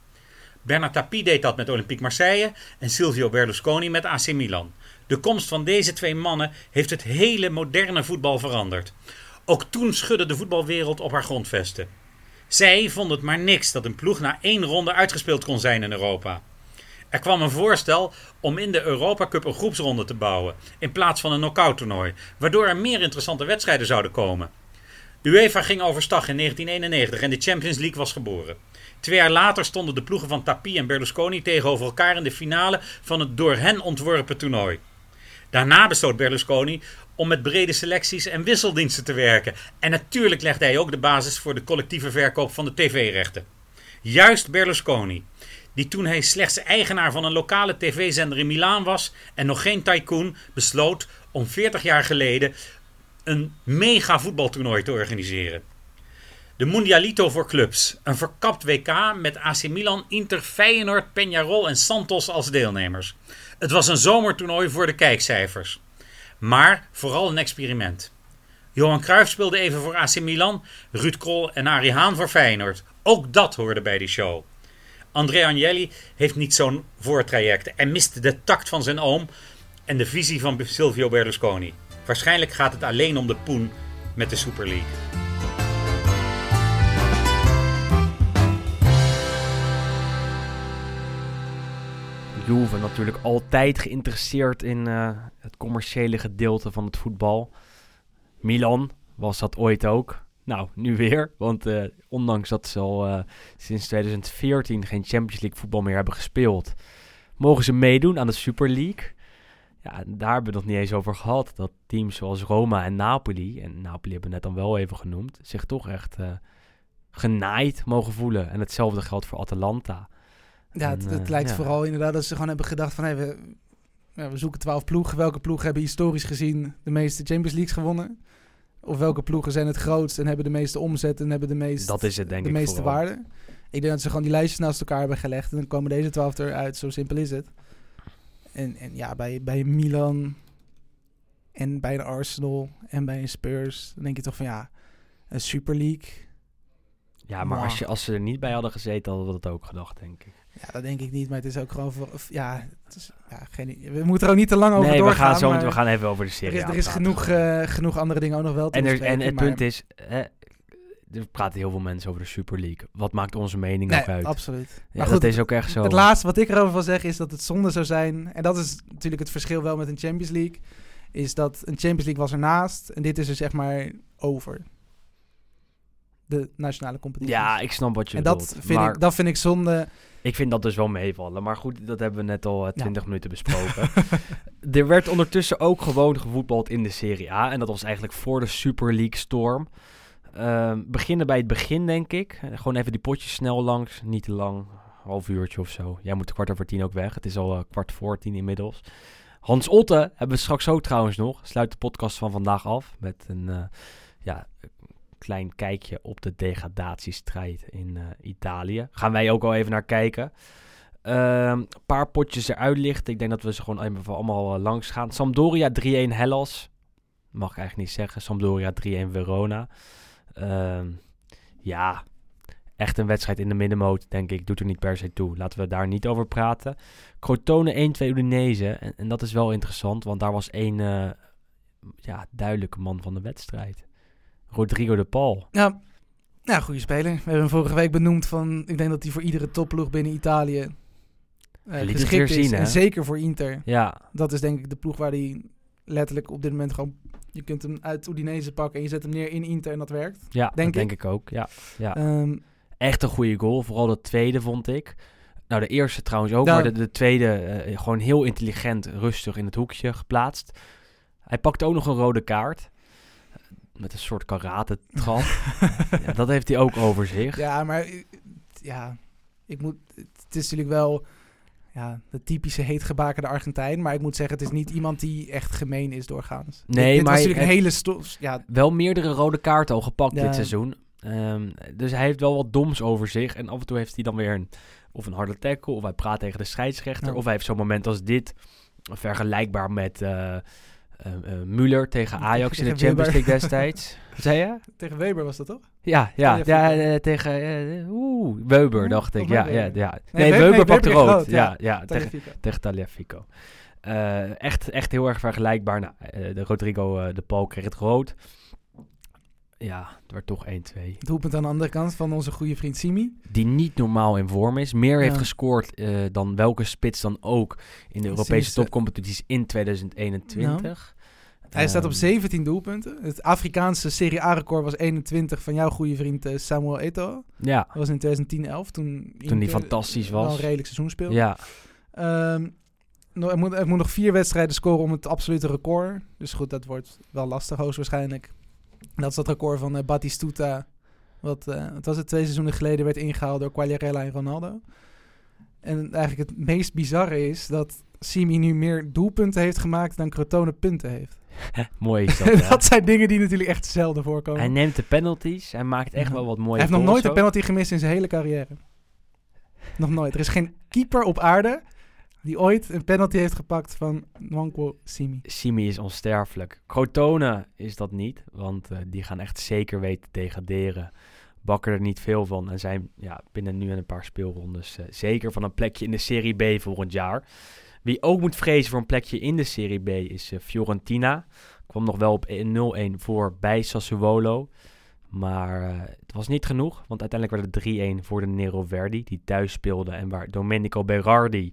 Bernard Tapie deed dat met Olympique Marseille en Silvio Berlusconi met AC Milan. De komst van deze twee mannen heeft het hele moderne voetbal veranderd. Ook toen schudde de voetbalwereld op haar grondvesten. Zij vonden het maar niks dat een ploeg na één ronde uitgespeeld kon zijn in Europa. Er kwam een voorstel om in de Europa Cup een groepsronde te bouwen, in plaats van een knockout toernooi, waardoor er meer interessante wedstrijden zouden komen. De UEFA ging overstag in 1991 en de Champions League was geboren. Twee jaar later stonden de ploegen van Tapie en Berlusconi tegenover elkaar in de finale van het door hen ontworpen toernooi. Daarna besloot Berlusconi om met brede selecties en wisseldiensten te werken. En natuurlijk legde hij ook de basis voor de collectieve verkoop van de tv-rechten. Juist Berlusconi, die toen hij slechts eigenaar van een lokale tv-zender in Milaan was en nog geen tycoon, besloot om 40 jaar geleden een mega voetbaltoernooi te organiseren. De Mundialito voor clubs. Een verkapt WK met AC Milan, Inter, Feyenoord, Peñarol en Santos als deelnemers. Het was een zomertoernooi voor de kijkcijfers. Maar vooral een experiment. Johan Cruijff speelde even voor AC Milan, Ruud Krol en Arie Haan voor Feyenoord. Ook dat hoorde bij die show. André Agnelli heeft niet zo'n voortraject en mist de tact van zijn oom en de visie van Silvio Berlusconi. Waarschijnlijk gaat het alleen om de poen met de Super League.
Juve natuurlijk altijd geïnteresseerd in eh, het commerciële gedeelte van het voetbal. Milan was dat ooit ook. Nou, nu weer. Want eh, ondanks dat ze al eh, sinds 2014 geen Champions League voetbal meer hebben gespeeld, mogen ze meedoen aan de Super League. Ja, daar hebben we het nog niet eens over gehad. Dat teams zoals Roma en Napoli, en Napoli hebben we net dan wel even genoemd, zich toch echt genaaid mogen voelen. En hetzelfde geldt voor Atalanta.
Ja, het,
eh,
lijkt vooral inderdaad dat ze gewoon hebben gedacht van... Hey, we, ja, we zoeken twaalf ploegen. Welke ploegen hebben historisch gezien de meeste Champions Leagues gewonnen? Of welke ploegen zijn het grootst en hebben de meeste omzet en hebben de, meest,
Dat is het denk
de
ik
meeste
vooral.
waarde? Ik denk dat ze gewoon die lijstjes naast elkaar hebben gelegd en dan komen deze twaalf eruit. Zo simpel is het. En, en ja, bij, bij Milan en bij een Arsenal en bij een Spurs, dan denk je toch van ja, een Super League...
Ja, maar als, je, als ze er niet bij hadden gezeten, hadden we dat ook gedacht, denk ik.
Ja, dat denk ik niet, maar het is ook gewoon... Voor, ja, het is, ja geen, we moeten er ook niet te lang over
nee, we
doorgaan.
gaan, zo,
maar
we gaan even over de
er
serie
is, er is genoeg, eh, genoeg andere dingen ook nog wel te
en, er, en het
maar-
punt is, hè, er praten heel veel mensen over de Super League. Wat maakt onze mening
Nee,
nog uit?
absoluut.
Ja,
maar
dat
goed,
is ook echt zo.
het laatste wat ik erover wil zeggen is dat het zonde zou zijn... en dat is natuurlijk het verschil wel met een Champions League... is dat een Champions League was ernaast en dit is er zeg maar over. De nationale competitie.
Ja, ik snap wat je
en
bedoelt.
dat vind,
maar
ik, dat vind ik zonde.
ik vind dat dus wel meevallen. Maar goed, dat hebben we net al eh, 20 minuten besproken. er werd ondertussen ook gewoon gevoetbald in de Serie A. En dat was eigenlijk voor de Super League storm. Ehm, beginnen bij het begin, denk ik. Gewoon even die potjes snel langs. Niet te lang. Half uurtje of zo. Jij moet kwart over tien ook weg. Het is al eh, kwart voor tien inmiddels. Hans Otte hebben we straks ook trouwens nog. Sluit de podcast van vandaag af met een eh, ja, klein kijkje op de degradatiestrijd in eh, Italië. Gaan wij ook al even naar kijken. Een paar potjes eruit lichten. Ik denk dat we ze gewoon even allemaal eh, langs gaan. Sampdoria 3-1 Hellas. Mag ik eigenlijk niet zeggen. Sampdoria 3-1 Verona. Ehm, ja, echt een wedstrijd in de middenmoot, denk ik. Doet er niet per se toe. Laten we daar niet over praten. Crotone 1-2 Udinese. En, en dat is wel interessant, want daar was één eh, ja, duidelijke man van de wedstrijd. Rodrigo de Paul.
Ja, ja goede speler. We hebben hem vorige week benoemd van... ik denk dat hij voor iedere topploeg binnen Italië...
het
geschikt is.
zien?
En zeker voor Inter.
Ja,
Dat is denk ik de ploeg waar hij letterlijk op dit moment gewoon... Je kunt hem uit Udinese pakken en je zet hem neer in Inter en dat werkt.
ja
Denk
dat denk ik ook. Ja, ja.
Ehm,
Echt een goede goal. Vooral de tweede vond ik. Nou, de eerste trouwens ook. Maar de, de tweede eh, gewoon heel intelligent, rustig in het hoekje geplaatst. Hij pakte ook nog een rode kaart. Met een soort karate-trap. ja, dat heeft hij ook over zich.
ja, maar eh, ja, ik moet, het is natuurlijk wel ja, de typische heetgebakerde Argentijn. Maar ik moet zeggen, het is niet iemand die echt gemeen is doorgaans.
Nee,
dit, dit
maar
was natuurlijk een hele... sto- ja,
Wel meerdere rode kaarten al gepakt
Ja.
dit seizoen. Ehm, dus hij heeft wel wat doms over zich. En af en toe heeft hij dan weer een, of een harde tackle. Of hij praat tegen de scheidsrechter.
Ja.
Of hij heeft zo'n moment als dit. Vergelijkbaar met eh, Müller tegen Ajax in de Champions. League destijds. Wat zei je?
tegen Weber was dat toch?
Ja, ja, ja eh, tegen eh, oeh, Weber, dacht ik. Ja, ja, ja.
Nee,
Nee,
Weber-
pakte rood.
rood,
ja,
ja.
tegen, tegen Tagliafico. Eh, echt, echt heel erg vergelijkbaar. Nou, eh, de Rodrigo eh, de Paul kreeg het rood. Ja, het werd toch 1-2.
Het doelpunt aan de andere kant van onze goede vriend Simi.
Die niet normaal in vorm is. Meer heeft gescoord eh, dan welke spits dan ook in de Europese topcompetities in 2021.
Ja, Hij staat op
Ehm,
17 doelpunten. Het Afrikaanse Serie A-record was 21 van jouw goede vriend eh, Samuel Eto'o.
Ja,
Dat was in 2010-11, toen,
toen
Inter
fantastisch
wel een
was.
redelijk seizoen speelde.
Ja,
Ehm, hij, moet, hij moet nog vier wedstrijden scoren om het absolute record. Dus goed, dat wordt wel lastig hoogstwaarschijnlijk. Dat is dat record van eh, Batistuta. Wat, eh wat was het, twee seizoenen geleden werd ingehaald door Quagliarella en Ronaldo. En eigenlijk het meest bizarre is dat Simi nu meer doelpunten heeft gemaakt dan Crotone punten heeft.
mooi is dat.
Dat, zijn dingen die natuurlijk echt zelden voorkomen.
Hij neemt de penalties. Hij maakt echt
Ja.
wel wat mooie
hij heeft nog nooit een penalty gemist in zijn hele carrière. Nog nooit. Er is geen keeper op aarde die ooit een penalty heeft gepakt van Nwankwo Simi.
Simi is onsterfelijk. Crotone is dat niet, want eh, die gaan echt zeker weten te degraderen. Bakken er niet veel van en zijn ja, binnen nu en een paar speelrondes eh, zeker van een plekje in de Serie B volgend jaar. Wie ook moet vrezen voor een plekje in de Serie B is eh, Fiorentina. Kwam nog wel op 0-1 voor bij Sassuolo. Maar het was niet genoeg, want uiteindelijk werd het 3-1 voor de Nero Verdi, die thuis speelde en waar Domenico Berardi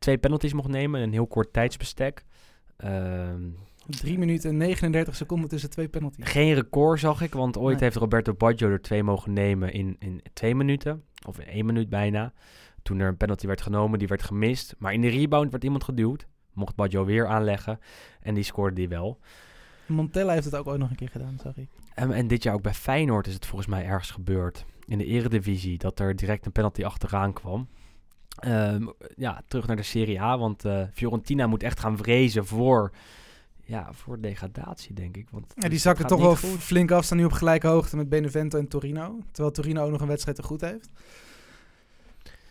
twee penalties mocht nemen in een heel kort tijdsbestek. Ehm,
3 minuten en 39 seconden tussen twee penalties.
geen record zag ik, want ooit
Nee.
heeft Roberto Baggio er twee mogen nemen in, in twee minuten. Of in één minuut bijna. Toen er een penalty werd genomen, die werd gemist. Maar in de rebound werd iemand geduwd. Mocht Baggio weer aanleggen. En die scoorde die wel.
Montella heeft het ook ooit nog een keer gedaan, zag ik.
En, en dit jaar ook bij Feyenoord is het volgens mij ergens gebeurd. In de eredivisie, dat er direct een penalty achteraan kwam. Ehm, ja, terug naar de Serie A, want eh, Fiorentina moet echt gaan vrezen voor, ja, voor degradatie, denk ik. Want
Ja, die
het
zakken toch wel
goed.
flink af. Staan nu op gelijke hoogte met Benevento en Torino. Terwijl Torino ook nog een wedstrijd te goed heeft.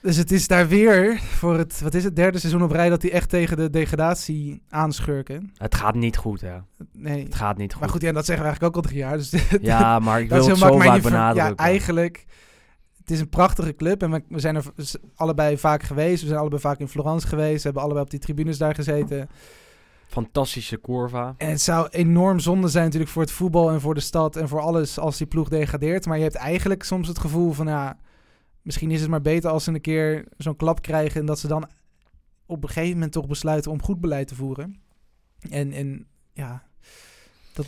Dus het is daar weer voor het, wat is het, derde seizoen op rij dat die echt tegen de degradatie aanschurken.
Het gaat niet goed, hè.
Nee.
Het gaat niet goed.
Maar goed, ja, dat zeggen we eigenlijk ook al drie jaar. Dus
Ja, maar ik wil het zo vaak benadrukken.
Ja, eigenlijk, het is een prachtige club. En we, we zijn er allebei vaak geweest. We zijn allebei vaak in Florence geweest. We hebben allebei op die tribunes daar gezeten.
Fantastische curva.
En het zou enorm zonde zijn natuurlijk voor het voetbal en voor de stad en voor alles als die ploeg degradeert. Maar je hebt eigenlijk soms het gevoel van, ja, misschien is het maar beter als ze een keer zo'n klap krijgen en dat ze dan op een gegeven moment toch besluiten om goed beleid te voeren. En, en ja, dat,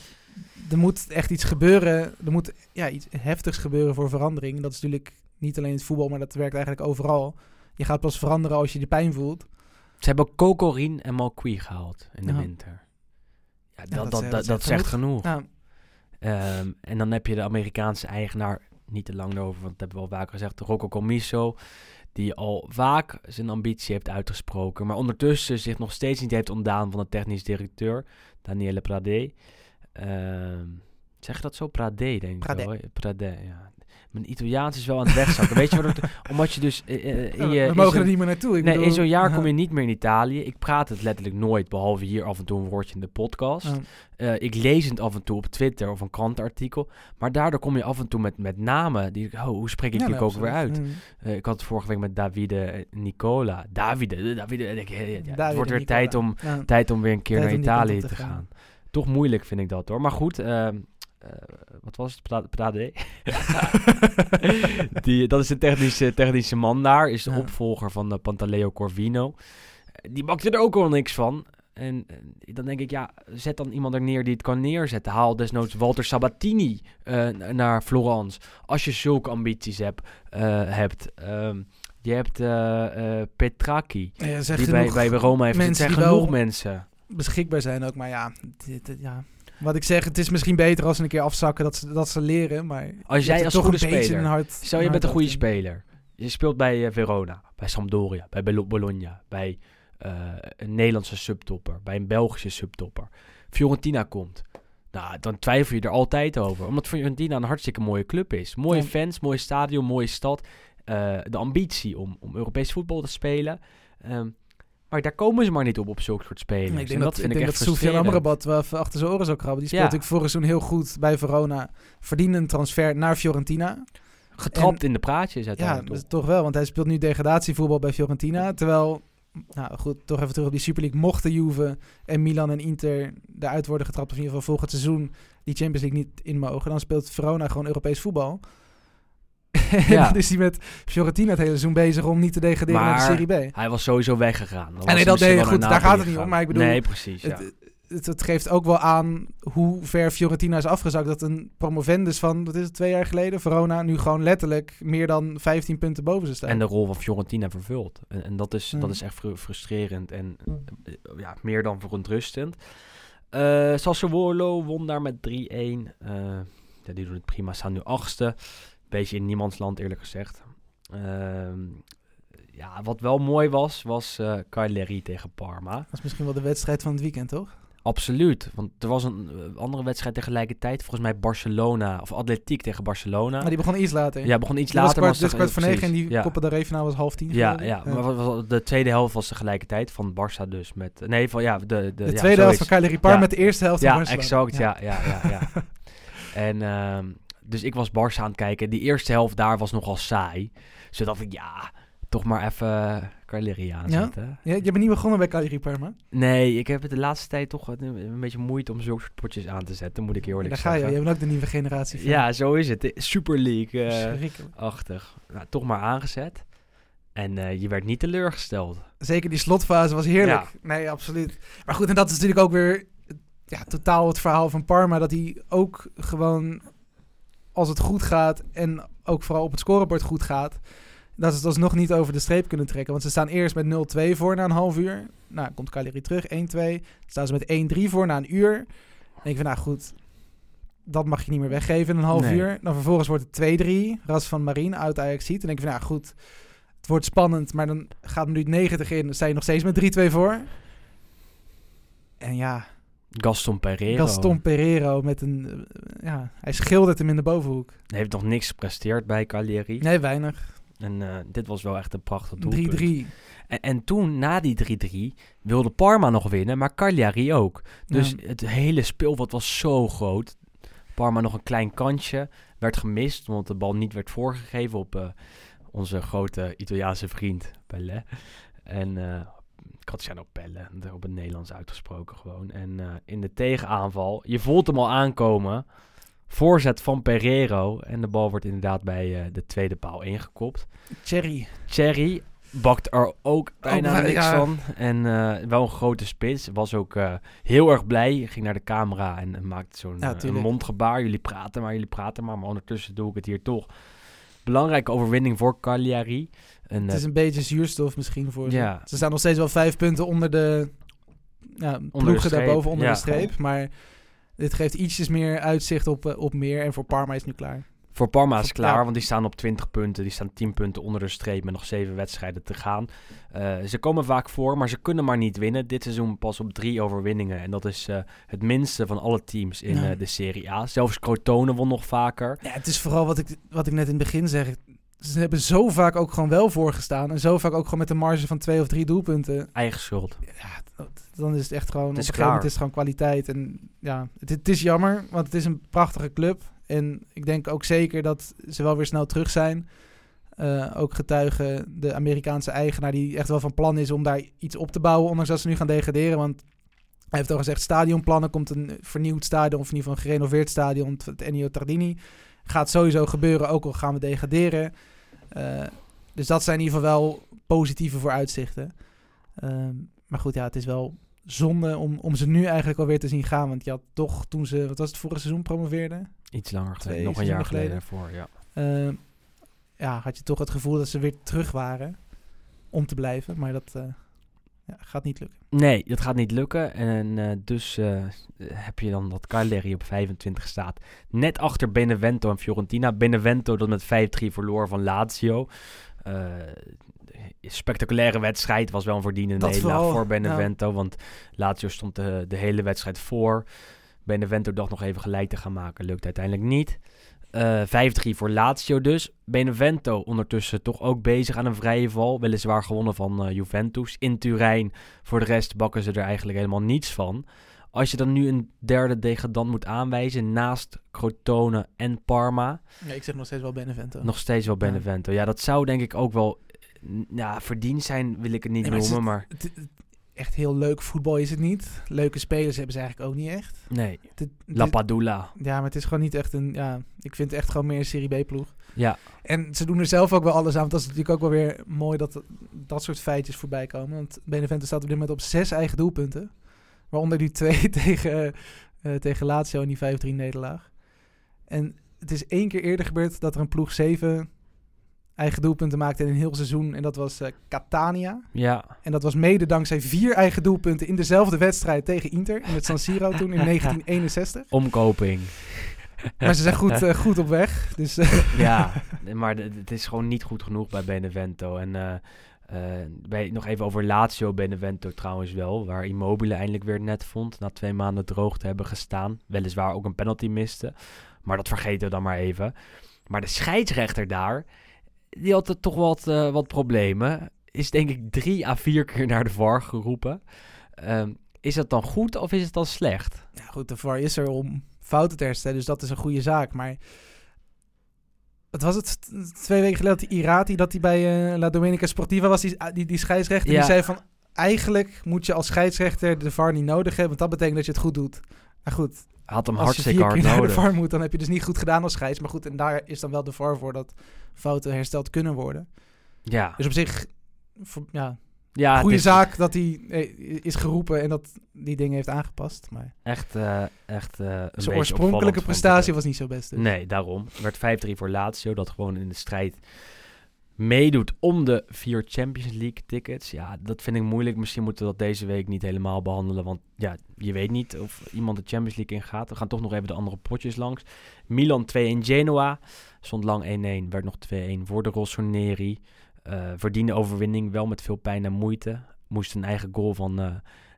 er moet echt iets gebeuren. Er moet ja, iets heftigs gebeuren voor verandering. Dat is natuurlijk niet alleen het voetbal, maar dat werkt eigenlijk overal. Je gaat pas veranderen als je de pijn voelt.
Ze hebben Kokorin en Malqui gehaald in de
Ja.
winter. Ja, dat,
dat
dat,
is-
dat,
dat
dat
is
zegt genoeg. Ehm, en dan heb je de Amerikaanse eigenaar, niet te lang over, want dat hebben we al vaker gezegd, Rocco Comiso, die al vaak zijn ambitie heeft uitgesproken, maar ondertussen zich nog steeds niet heeft ontdaan van de technisch directeur, Daniele Prade. Ehm, zeg je dat zo? Prade, denk ik wel. hè? Prade, ja. Mijn Italiaans is wel aan het wegzakken. Weet je wat het, omdat je dus eh, eh, in je...
we mogen er niet meer naartoe. Ik
Nee,
bedoel,
in zo'n jaar
ja.
kom je niet meer in Italië. Ik praat het letterlijk nooit, behalve hier af en toe een woordje in de podcast. Eh, ik lees het af en toe op Twitter of een krantenartikel. Maar daardoor kom je af en toe met, met namen. Die, oh, hoe spreek ik
Ja,
die ook weer uit?
Mm.
Ik had het vorige week met Davide Nicola. Davide, Davide. ik, ja, het wordt weer
Nicola.
tijd om,
Ja.
tijd om weer een keer
Tijd
naar Italië te
te
gaan.
gaan.
Toch moeilijk vind ik dat hoor. Maar goed, ehm, eh, wat was het? Pra- Prade? die, dat is de technische, technische man daar. Is de
Ja.
opvolger van uh, Pantaleo Corvino. Eh, Die bakte er ook al niks van. En eh, dan denk ik, ja, zet dan iemand er neer die het kan neerzetten. Haal desnoods Walter Sabatini eh, naar Florence. Als je zulke ambities hebt. eh, hebt. Ehm, je hebt eh, eh, Petraki.
Ja,
Die bij, bij Roma heeft. Het
mensen
zijn
die
genoeg mensen.
beschikbaar zijn ook. Maar ja, dit, dit- ja, wat ik zeg, het is misschien beter als ze een keer afzakken dat ze, dat ze leren. Maar
Als jij als
toch
goede
een
speler-
een hart,
Stel, je
een
bent een goede speler. Je speelt bij eh, Verona, bij Sampdoria, bij Bologna, bij eh, een Nederlandse subtopper, bij een Belgische subtopper. Fiorentina komt. Nou, dan twijfel je er altijd over. Omdat Fiorentina een hartstikke mooie club is. Mooie
Ja.
fans, mooi stadion, mooie stad. Eh, de ambitie om, om Europees voetbal te spelen. Ehm, maar daar komen ze maar niet op, op zulke soort spelers.
Ik
En
denk dat, ik
vind
denk
echt
dat
frustrerend.
Amrabat wel even achter zijn oren zou krabben. Die speelt
Ja.
natuurlijk vorig seizoen heel goed bij Verona. Verdiende een transfer naar Fiorentina.
Getrapt in de praatjes
Ja,
uiteindelijk.
dat is
toch?
toch wel, want hij speelt nu degradatievoetbal bij Fiorentina. Terwijl, nou goed, toch even terug op die Super League. Mochten Juve en Milan en Inter eruit worden getrapt, of in ieder geval volgend seizoen die Champions League niet in mogen, dan speelt Verona gewoon Europees voetbal. En
Ja.
dan is hij met Fiorentina het hele seizoen bezig om niet te degraderen naar
Maar-
de Serie B.
Hij was sowieso weggegaan. Dan
nee,
was hij
dat deed goed,
naar
daar gaat het niet om, maar ik bedoel,
Nee, precies, ja.
Het, het, het geeft ook wel aan hoe ver Fiorentina is afgezakt. Dat een promovendus van, wat is het, twee jaar geleden, Verona, nu gewoon letterlijk meer dan 15 punten boven ze staat.
En de rol van Fiorentina vervult. En, en dat, is, dat
Mm.
is echt fru- frustrerend en eh, ja, meer dan verontrustend. Eh Sassuolo won daar met 3-1. Eh, ja, die doen het prima, staan nu achtste. Beetje in niemands land eerlijk gezegd. Ehm, ja, wat wel mooi was, was eh Cagliari tegen Parma.
Dat is misschien wel de wedstrijd van het weekend, toch?
Absoluut, want er was een eh, andere wedstrijd tegelijkertijd. Volgens mij Barcelona, of Atletiek tegen Barcelona.
Maar die begon iets later.
Ja, begon iets
Die
later. maar
dus
was
kwart voor negen en die
ja.
Copa del Rey finale was half tien.
Ja, ja, maar de tweede helft was tegelijkertijd van Barça dus met... Nee, van ja, de... De,
De
ja,
tweede helft van
zoiets.
Cagliari Par
Ja.
met de eerste helft van Barcelona.
exact, ja, ja, ja, ja. en ehm, dus ik was Barça aan het kijken. Die eerste helft daar was nogal saai. Dacht ik, ja, toch maar even Cagliari aanzetten.
Ja, je bent niet begonnen bij Cagliari Parma.
Nee, ik heb het de laatste tijd toch een, een beetje moeite om zulke soort potjes aan te zetten, moet ik eerlijk
Daar ga je.
zeggen.
Je bent ook de nieuwe generatie van.
Ja, zo is het. Super League-achtig.
Verschrikkelijk.
nou, toch maar aangezet. En eh, je werd niet teleurgesteld.
Zeker die slotfase was heerlijk.
Ja.
Nee, absoluut. Maar goed, en dat is natuurlijk ook weer ja, totaal het verhaal van Parma. Dat hij ook gewoon, als het goed gaat en ook vooral op het scorebord goed gaat, dat ze het alsnog niet over de streep kunnen trekken. Want ze staan eerst met 0-2 voor na een half uur. Nou, komt Cagliari terug, 1-2. Dan staan ze met 1-3 voor na een uur. Dan denk ik van, nou goed, dat mag je niet meer weggeven in een half
Nee.
uur. Dan vervolgens wordt het 2-3. Ras van Marine uit Ajax ziet. Dan denk ik van, nou goed, het wordt spannend. Maar dan gaat minuut 90 in. Dan sta je nog steeds met 3-2 voor. En ja,
Gaston Pereiro
Gaston Pereiro met een... eh, ja, hij schildert hem in de bovenhoek.
heeft nog niks gepresteerd bij Cagliari.
Nee, weinig. 3-3.
En eh, dit was wel echt een prachtig doelpunt. En, en toen, na die 3-3, wilde Parma nog winnen, maar Cagliari ook. Dus
Ja.
het hele speelveld was zo groot. Parma nog een klein kansje. Werd gemist, omdat de bal niet werd voorgegeven op eh, onze grote Italiaanse vriend Pelle. En Graziano Pelle, op het Nederlands uitgesproken gewoon. En eh, in de tegenaanval, je voelt hem al aankomen. Voorzet van Pereiro. En de bal wordt inderdaad bij eh, de tweede paal ingekopt.
Cherry.
Cherry bakt er ook bijna
Ook,
niks
ja.
van. En eh, wel een grote spits. Was ook heel erg blij. Ging naar de camera en, en maakte zo'n
Ja,
mondgebaar. Jullie praten maar, jullie praten maar. Maar ondertussen doe ik het hier toch. Belangrijke overwinning voor Cagliari.
Het
eh,
is een beetje zuurstof misschien voor ze.
Ja.
Ze staan nog steeds wel vijf punten onder de ja, ploegen daarboven onder de streep. Maar dit geeft ietsjes meer uitzicht op, eh, op meer. En voor Parma is het nu klaar.
Voor Parma is klaar,
ja.
want die staan op 20 punten. Die staan 10 punten onder de streep met nog 7 wedstrijden te gaan. Eh, ze komen vaak voor, maar ze kunnen maar niet winnen. Dit seizoen pas op drie overwinningen. En dat is eh, het minste van alle teams in
Ja.
eh, de Serie A. Zelfs Crotone won nog vaker.
Ja, het is vooral wat ik, wat ik net in het begin zeg. Ze hebben zo vaak ook gewoon wel voorgestaan. En zo vaak ook gewoon met een marge van twee of drie doelpunten.
Eigen schuld.
Ja, dan is het echt gewoon...
Het is
op een gegeven moment
klaar.
is het gewoon kwaliteit. En ja, het, het is jammer, want het is een prachtige club. En ik denk ook zeker dat ze wel weer snel terug zijn. Eh, ook getuigen de Amerikaanse eigenaar die echt wel van plan is om daar iets op te bouwen. Ondanks dat ze nu gaan degraderen. Want hij heeft al gezegd, stadionplannen. Komt een vernieuwd stadion of in ieder geval een gerenoveerd stadion. Het Ennio Tardini. Gaat sowieso gebeuren, ook al gaan we degraderen. Eh, dus dat zijn in ieder geval wel positieve vooruitzichten. Ehm, maar goed, ja, het is wel zonde om, om ze nu eigenlijk alweer te zien gaan. Want je had toch toen ze, wat was het, vorig seizoen promoveerden?
Iets langer geleden. Nog een jaar geleden ervoor, ja.
Ehm, ja, had je toch het gevoel dat ze weer terug waren om te blijven. Maar dat eh, ja, gaat niet lukken.
Nee, dat gaat niet lukken. En eh, dus eh, heb je dan dat Cagliari op 25 staat. Net achter Benevento en Fiorentina. Benevento dat met 5-3 verloor van Lazio. Eh, spectaculaire wedstrijd. Was wel een verdiende nederlaag voor Benevento. Want Lazio stond de, de hele wedstrijd voor. Benevento dacht nog even gelijk te gaan maken. Lukt uiteindelijk niet. Eh 5-3 voor Lazio dus. Benevento ondertussen toch ook bezig aan een vrije val. Weliswaar gewonnen van eh, Juventus. In Turijn voor de rest bakken ze er eigenlijk helemaal niets van. Als je dan nu een derde degradant moet aanwijzen naast Crotone en Parma,
Ja, ik zeg nog steeds wel Benevento.
nog steeds wel. Benevento. Ja, dat zou denk ik ook wel eh, ja, verdiend zijn, wil ik het niet
Nee, maar
noemen, maar
Het- het- echt heel leuk voetbal is het niet. Leuke spelers hebben ze eigenlijk ook niet echt.
nee.
Het-
La Padula.
ja, maar het is gewoon niet echt een... Ja, ik vind het echt gewoon meer een Serie B-ploeg.
Ja,
En ze doen er zelf ook wel alles aan. Want dat is natuurlijk ook wel weer mooi dat dat soort feitjes voorbij komen. Want Benevento staat op dit moment op zes eigen doelpunten. Waaronder die twee tegen, eh, tegen Lazio in die 5-3 nederlaag. En het is één keer eerder gebeurd dat er een ploeg zeven eigen doelpunten maakte in een heel seizoen. En dat was eh, Catania.
Ja,
En dat was mede dankzij vier eigen doelpunten in dezelfde wedstrijd tegen Inter. In het San Siro toen in 1961.
omkoping.
Maar ze zijn goed, eh, goed op weg. Dus eh,
ja, maar het is gewoon niet goed genoeg bij Benevento. En bij, nog even over Lazio Benevento trouwens wel. Waar Immobile eindelijk weer net vond. Na twee maanden droog te hebben gestaan. Weliswaar ook een penalty miste. Maar dat vergeten we dan maar even. Maar de scheidsrechter daar, die had toch wat, eh, wat problemen. Is denk ik drie à vier keer naar de VAR geroepen. Ehm, is dat dan goed of is het dan slecht?
ja, goed, de VAR is er om fouten te herstellen. Dus dat is een goede zaak. Maar het was het twee weken geleden dat die Irati, dat hij bij eh, La Domenica Sportiva was, die, die, die scheidsrechter.
Ja.
Die zei van, eigenlijk moet je als scheidsrechter de VAR niet nodig hebben. Want dat betekent dat je het goed doet. Maar goed,
Had hem
als je vier keer naar de
nodig.
VAR moet, dan heb je dus niet goed gedaan als scheids. Maar goed, en daar is dan wel de VAR voor dat fouten hersteld kunnen worden.
Ja,
Dus op zich, voor- ja,
ja
goede
is
zaak dat hij eh, is geroepen en dat die dingen heeft aangepast. Maar
Echt, eh, echt een
zijn oorspronkelijke prestatie was niet zo best. dus.
Nee, daarom. Werd 5-3 voor Lazio, dat gewoon in de strijd meedoet om de vier Champions League tickets. Ja, dat vind ik moeilijk. Misschien moeten we dat deze week niet helemaal behandelen, want ja, je weet niet of iemand de Champions League ingaat. We gaan toch nog even de andere potjes langs. Milan 2-1 Genoa, stond lang 1-1, werd nog 2-1 voor de Rossoneri. Eh verdiende overwinning, wel met veel pijn en moeite. Moest een eigen goal van eh,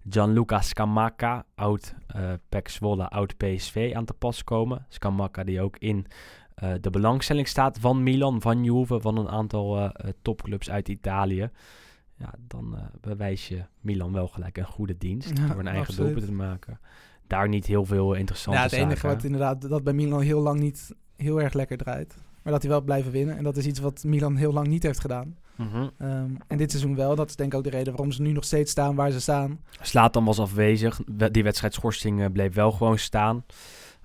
Gianluca Scamacca, oud eh PEC Zwolle, oud PSV, aan te pas komen. Scamacca die ook in eh, de belangstelling staat van Milan, van Juve, van een aantal eh, eh, topclubs uit Italië. Ja, dan bewijs je Milan wel gelijk een goede dienst
Ja,
door een eigen doelpunt te maken. Daar niet heel veel interessante
Ja, het enige wat inderdaad dat bij Milan heel lang niet heel erg lekker draait. Maar dat hij wel blijven winnen. En dat is iets wat Milan heel lang niet heeft gedaan.
Mhm.
Ehm, en dit seizoen wel. Dat is denk ik ook de reden waarom ze nu nog steeds staan waar ze staan.
Slatan was afwezig. We- Die wedstrijdschorsing bleef wel gewoon staan.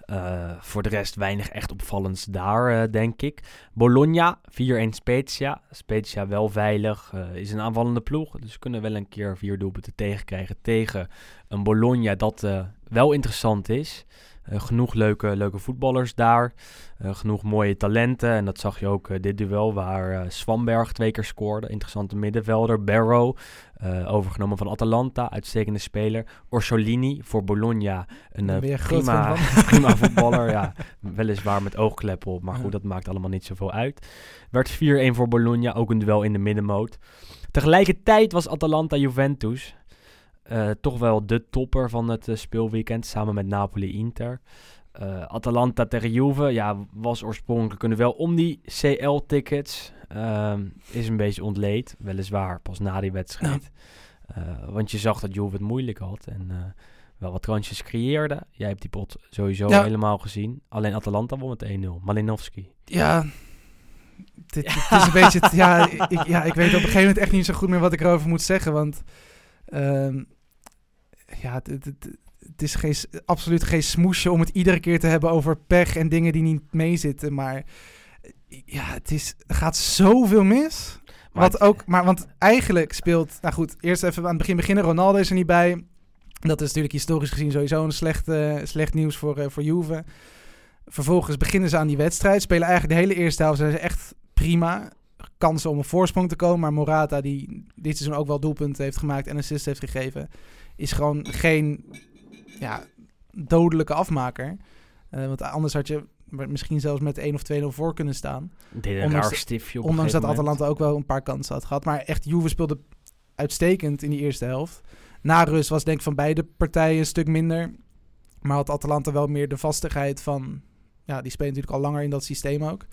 Eh, voor de rest weinig echt opvallends daar, eh, denk ik. Bologna, 4-1 Spezia. Spezia wel veilig, eh, is een aanvallende ploeg. Dus kunnen wel een keer vier doelpunten tegenkrijgen tegen een Bologna dat wel interessant is. Eh, genoeg leuke, leuke voetballers daar. Eh, genoeg mooie talenten. En dat zag je ook eh, dit duel waar Swamberg twee keer scoorde. Interessante middenvelder. Barrow, overgenomen van Atalanta. Uitstekende speler. Orsolini voor Bologna. Een prima, prima voetballer. ja, weliswaar met oogkleppen op. Maar
Ja.
goed, dat maakt allemaal niet zoveel uit. Werd 4-1 voor Bologna. Ook een duel in de middenmoot. Tegelijkertijd was Atalanta-Juventus... eh, toch wel de topper van het eh, speelweekend. Samen met Napoli-Inter. Eh, Atalanta tegen Juve, ja, was oorspronkelijk een duel om die CL-tickets. Ehm, is een beetje ontleed, weliswaar pas na die wedstrijd. Want je zag dat Juve het moeilijk had en wel wat kansjes creëerde. Jij hebt die pot sowieso
Ja.
helemaal gezien. Alleen Atalanta won met 1-0. Malinowski.
Ja, dit, dit is een beetje... ja, ik, ja, ik weet op een gegeven moment echt niet zo goed meer wat ik erover moet zeggen. Want ehm, ja, het, het, het- het is geen, absoluut geen smoesje om het iedere keer te hebben over pech en dingen die niet meezitten. Maar eh, ja, het is, er gaat zoveel mis.
Maar
Wat ook, maar want eigenlijk speelt, nou goed, eerst even aan het begin beginnen. Ronaldo is er niet bij. Dat is natuurlijk historisch gezien sowieso een slecht, slecht nieuws voor, eh, voor Juve. Vervolgens beginnen ze aan die wedstrijd. Spelen eigenlijk de hele eerste helft zijn ze echt prima. Kansen om een voorsprong te komen. Maar Morata, die dit seizoen ook wel doelpunten heeft gemaakt en assist heeft gegeven, is gewoon geen ja, dodelijke afmaker. Eh, want anders had je misschien zelfs met 1 of 2-0 voor kunnen staan.
Deed
ondanks
stiftje
Ondanks dat
moment.
Atalanta ook wel een paar kansen had gehad. Maar echt, Juve speelde uitstekend in die eerste helft. Na rust was denk ik van beide partijen een stuk minder. Maar had Atalanta wel meer de vastigheid van... Ja, die speelt natuurlijk al langer in dat systeem ook.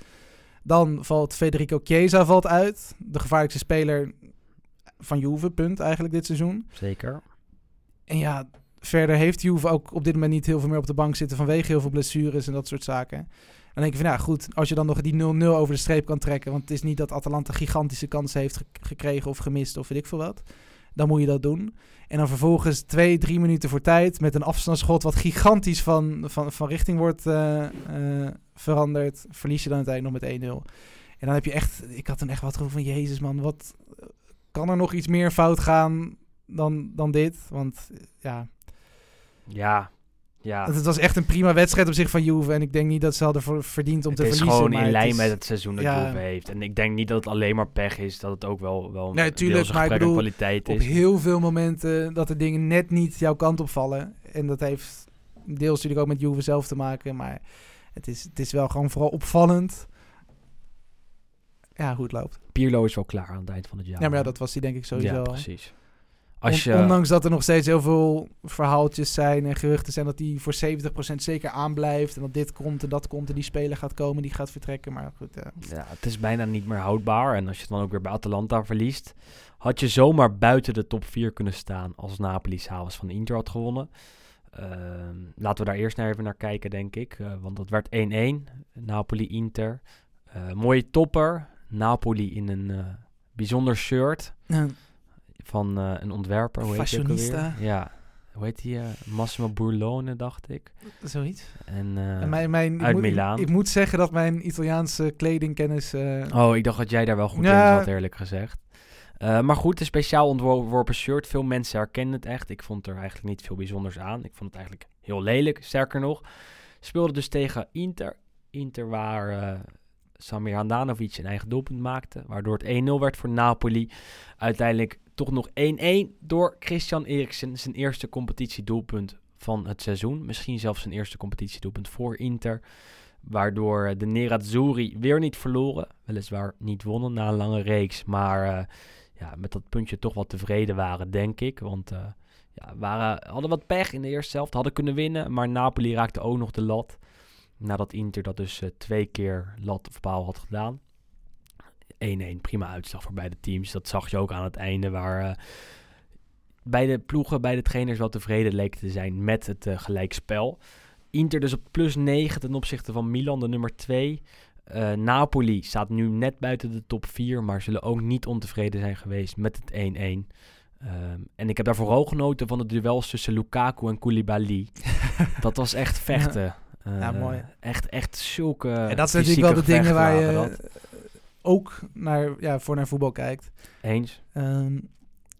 Dan valt Federico Chiesa valt uit. De gevaarlijkste speler van Juve, punt eigenlijk dit seizoen.
Zeker.
En ja, verder heeft Juve ook op dit moment niet heel veel meer op de bank zitten... vanwege heel veel blessures en dat soort zaken. Dan denk je van, ja goed, als je dan nog die 0-0 over de streep kan trekken... want het is niet dat Atalanta gigantische kansen heeft ge- gekregen of gemist of weet ik veel wat... dan moet je dat doen. En dan vervolgens twee, drie minuten voor tijd... met een afstandsschot wat gigantisch van, van, van richting wordt eh, eh, veranderd... verlies je dan uiteindelijk nog met 1-0. En dan heb je echt... Ik had toen echt wat gevoel van, jezus man, wat... Kan er nog iets meer fout gaan dan, dan dit? Want ja,
Ja, ja.
Het was echt een prima wedstrijd op zich van Juve. En ik denk niet dat ze hadden voor- verdiend om
het
te
is
verliezen.
gewoon
maar
in
het
lijn
is-
met het seizoen dat
ja.
Juve heeft. En ik denk niet dat het alleen maar pech is, dat het ook wel, wel
Nee, tuurlijk, maar ik bedoel,
kwaliteit
Op
is.
heel veel momenten dat de dingen net niet jouw kant op vallen. En dat heeft deels natuurlijk ook met Juve zelf te maken. Maar het is, het is wel gewoon vooral opvallend. Ja, hoe het loopt.
Pirlo is wel klaar aan het eind van het jaar.
Ja, maar ja, dat was hij denk ik sowieso
Ja, precies. Als je,
Ondanks dat er nog steeds heel veel verhaaltjes zijn en geruchten zijn dat hij voor 70% zeker aanblijft. En dat dit komt en dat komt en die speler gaat komen, die gaat vertrekken. Maar goed, ja.
ja, het is bijna niet meer houdbaar. En als je het dan ook weer bij Atalanta verliest, had je zomaar buiten de top 4 kunnen staan als Napoli s'avonds van Inter had gewonnen. Ehm, laten we daar eerst naar even naar kijken, denk ik. Eh, want dat werd 1-1. Napoli-Inter. Eh, mooie topper. Napoli in een eh, bijzonder shirt van eh, een ontwerper. Hoe heet?
Fashionista.
Ja. Hoe heet die? eh, Massimo Burlone, dacht ik.
Zoiets.
En, eh,
En mijn, mijn, ik
uit
moet-
Milaan.
Ik, ik moet zeggen dat mijn Italiaanse kledingkennis...
Oh, ik dacht dat jij daar wel goed
Ja.
in zat, eerlijk gezegd. Maar goed, een speciaal ontworpen shirt. Veel mensen herkennen het echt. Ik vond er eigenlijk niet veel bijzonders aan. Ik vond het eigenlijk heel lelijk. Sterker nog, speelde dus tegen Inter. Inter waar Samir Handanovic een eigen doelpunt maakte. Waardoor het 1-0 werd voor Napoli. Uiteindelijk toch nog 1-1 door Christian Eriksen. Zijn eerste competitiedoelpunt van het seizoen. Misschien zelfs zijn eerste competitiedoelpunt voor Inter. Waardoor eh, de Nerazzurri weer niet verloren. Weliswaar niet wonnen na een lange reeks. Maar eh, ja, met dat puntje toch wel tevreden waren, denk ik. Want eh, ja, hadden wat pech in de eerste helft. Hadden kunnen winnen. Maar Napoli raakte ook nog de lat. Nadat Inter dat dus twee keer lat of paal had gedaan. 1-1, prima uitslag voor beide teams. Dat zag je ook aan het einde. Waar eh, beide ploegen, beide trainers wel tevreden leken te zijn met het eh, gelijkspel. Inter dus op plus 9 ten opzichte van Milan, de nummer 2. Eh, Napoli staat nu net buiten de top 4, maar zullen ook niet ontevreden zijn geweest met het 1-1. Ehm, en ik heb daar vooral genoten van de duels tussen Lukaku en Koulibaly. dat was echt vechten.
Ja, mooi.
Echt, echt zulke
en dat zijn
fysieke
natuurlijk wel de dingen waar je
dat.
Ook naar, ja, voor naar voetbal kijkt.
Eens.
Ehm,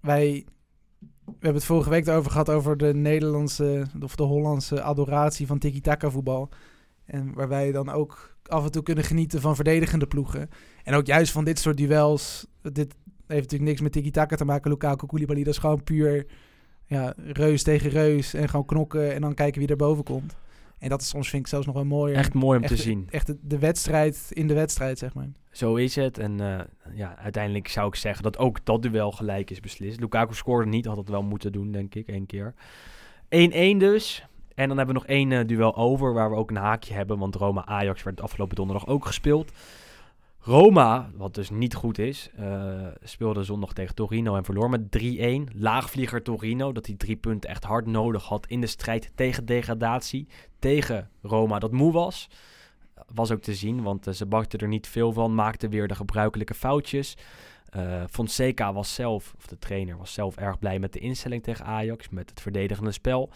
wij we hebben het vorige week erover gehad over de Nederlandse of de Hollandse adoratie van tiki-taka voetbal. En waar wij dan ook af en toe kunnen genieten van verdedigende ploegen. En ook juist van dit soort duels. Dit heeft natuurlijk niks met tiki-taka te maken. Lukaku, Koulibaly, dat is gewoon puur ja, reus tegen reus. En gewoon knokken en dan kijken wie er boven komt. En dat is soms vind ik zelfs nog wel mooier.
Echt mooi om
Echt-
te zien.
Echt de, de wedstrijd in de wedstrijd, zeg maar.
Zo is het. En eh, ja, uiteindelijk zou ik zeggen dat ook dat duel gelijk is beslist. Lukaku scoorde niet, had het wel moeten doen, denk ik, één keer. 1-1 dus. En dan hebben we nog één eh, duel over, waar we ook een haakje hebben. Want Roma-Ajax werd afgelopen donderdag ook gespeeld. Roma, wat dus niet goed is, eh, speelde zondag tegen Torino en verloor met 3-1. Laagvlieger Torino, dat die drie punten echt hard nodig had in de strijd tegen degradatie. Tegen Roma, dat moe was. Was ook te zien, want eh, ze bakten er niet veel van. Maakten weer de gebruikelijke foutjes. Eh, Fonseca was zelf, of de trainer, was zelf erg blij met de instelling tegen Ajax. Met het verdedigende spel.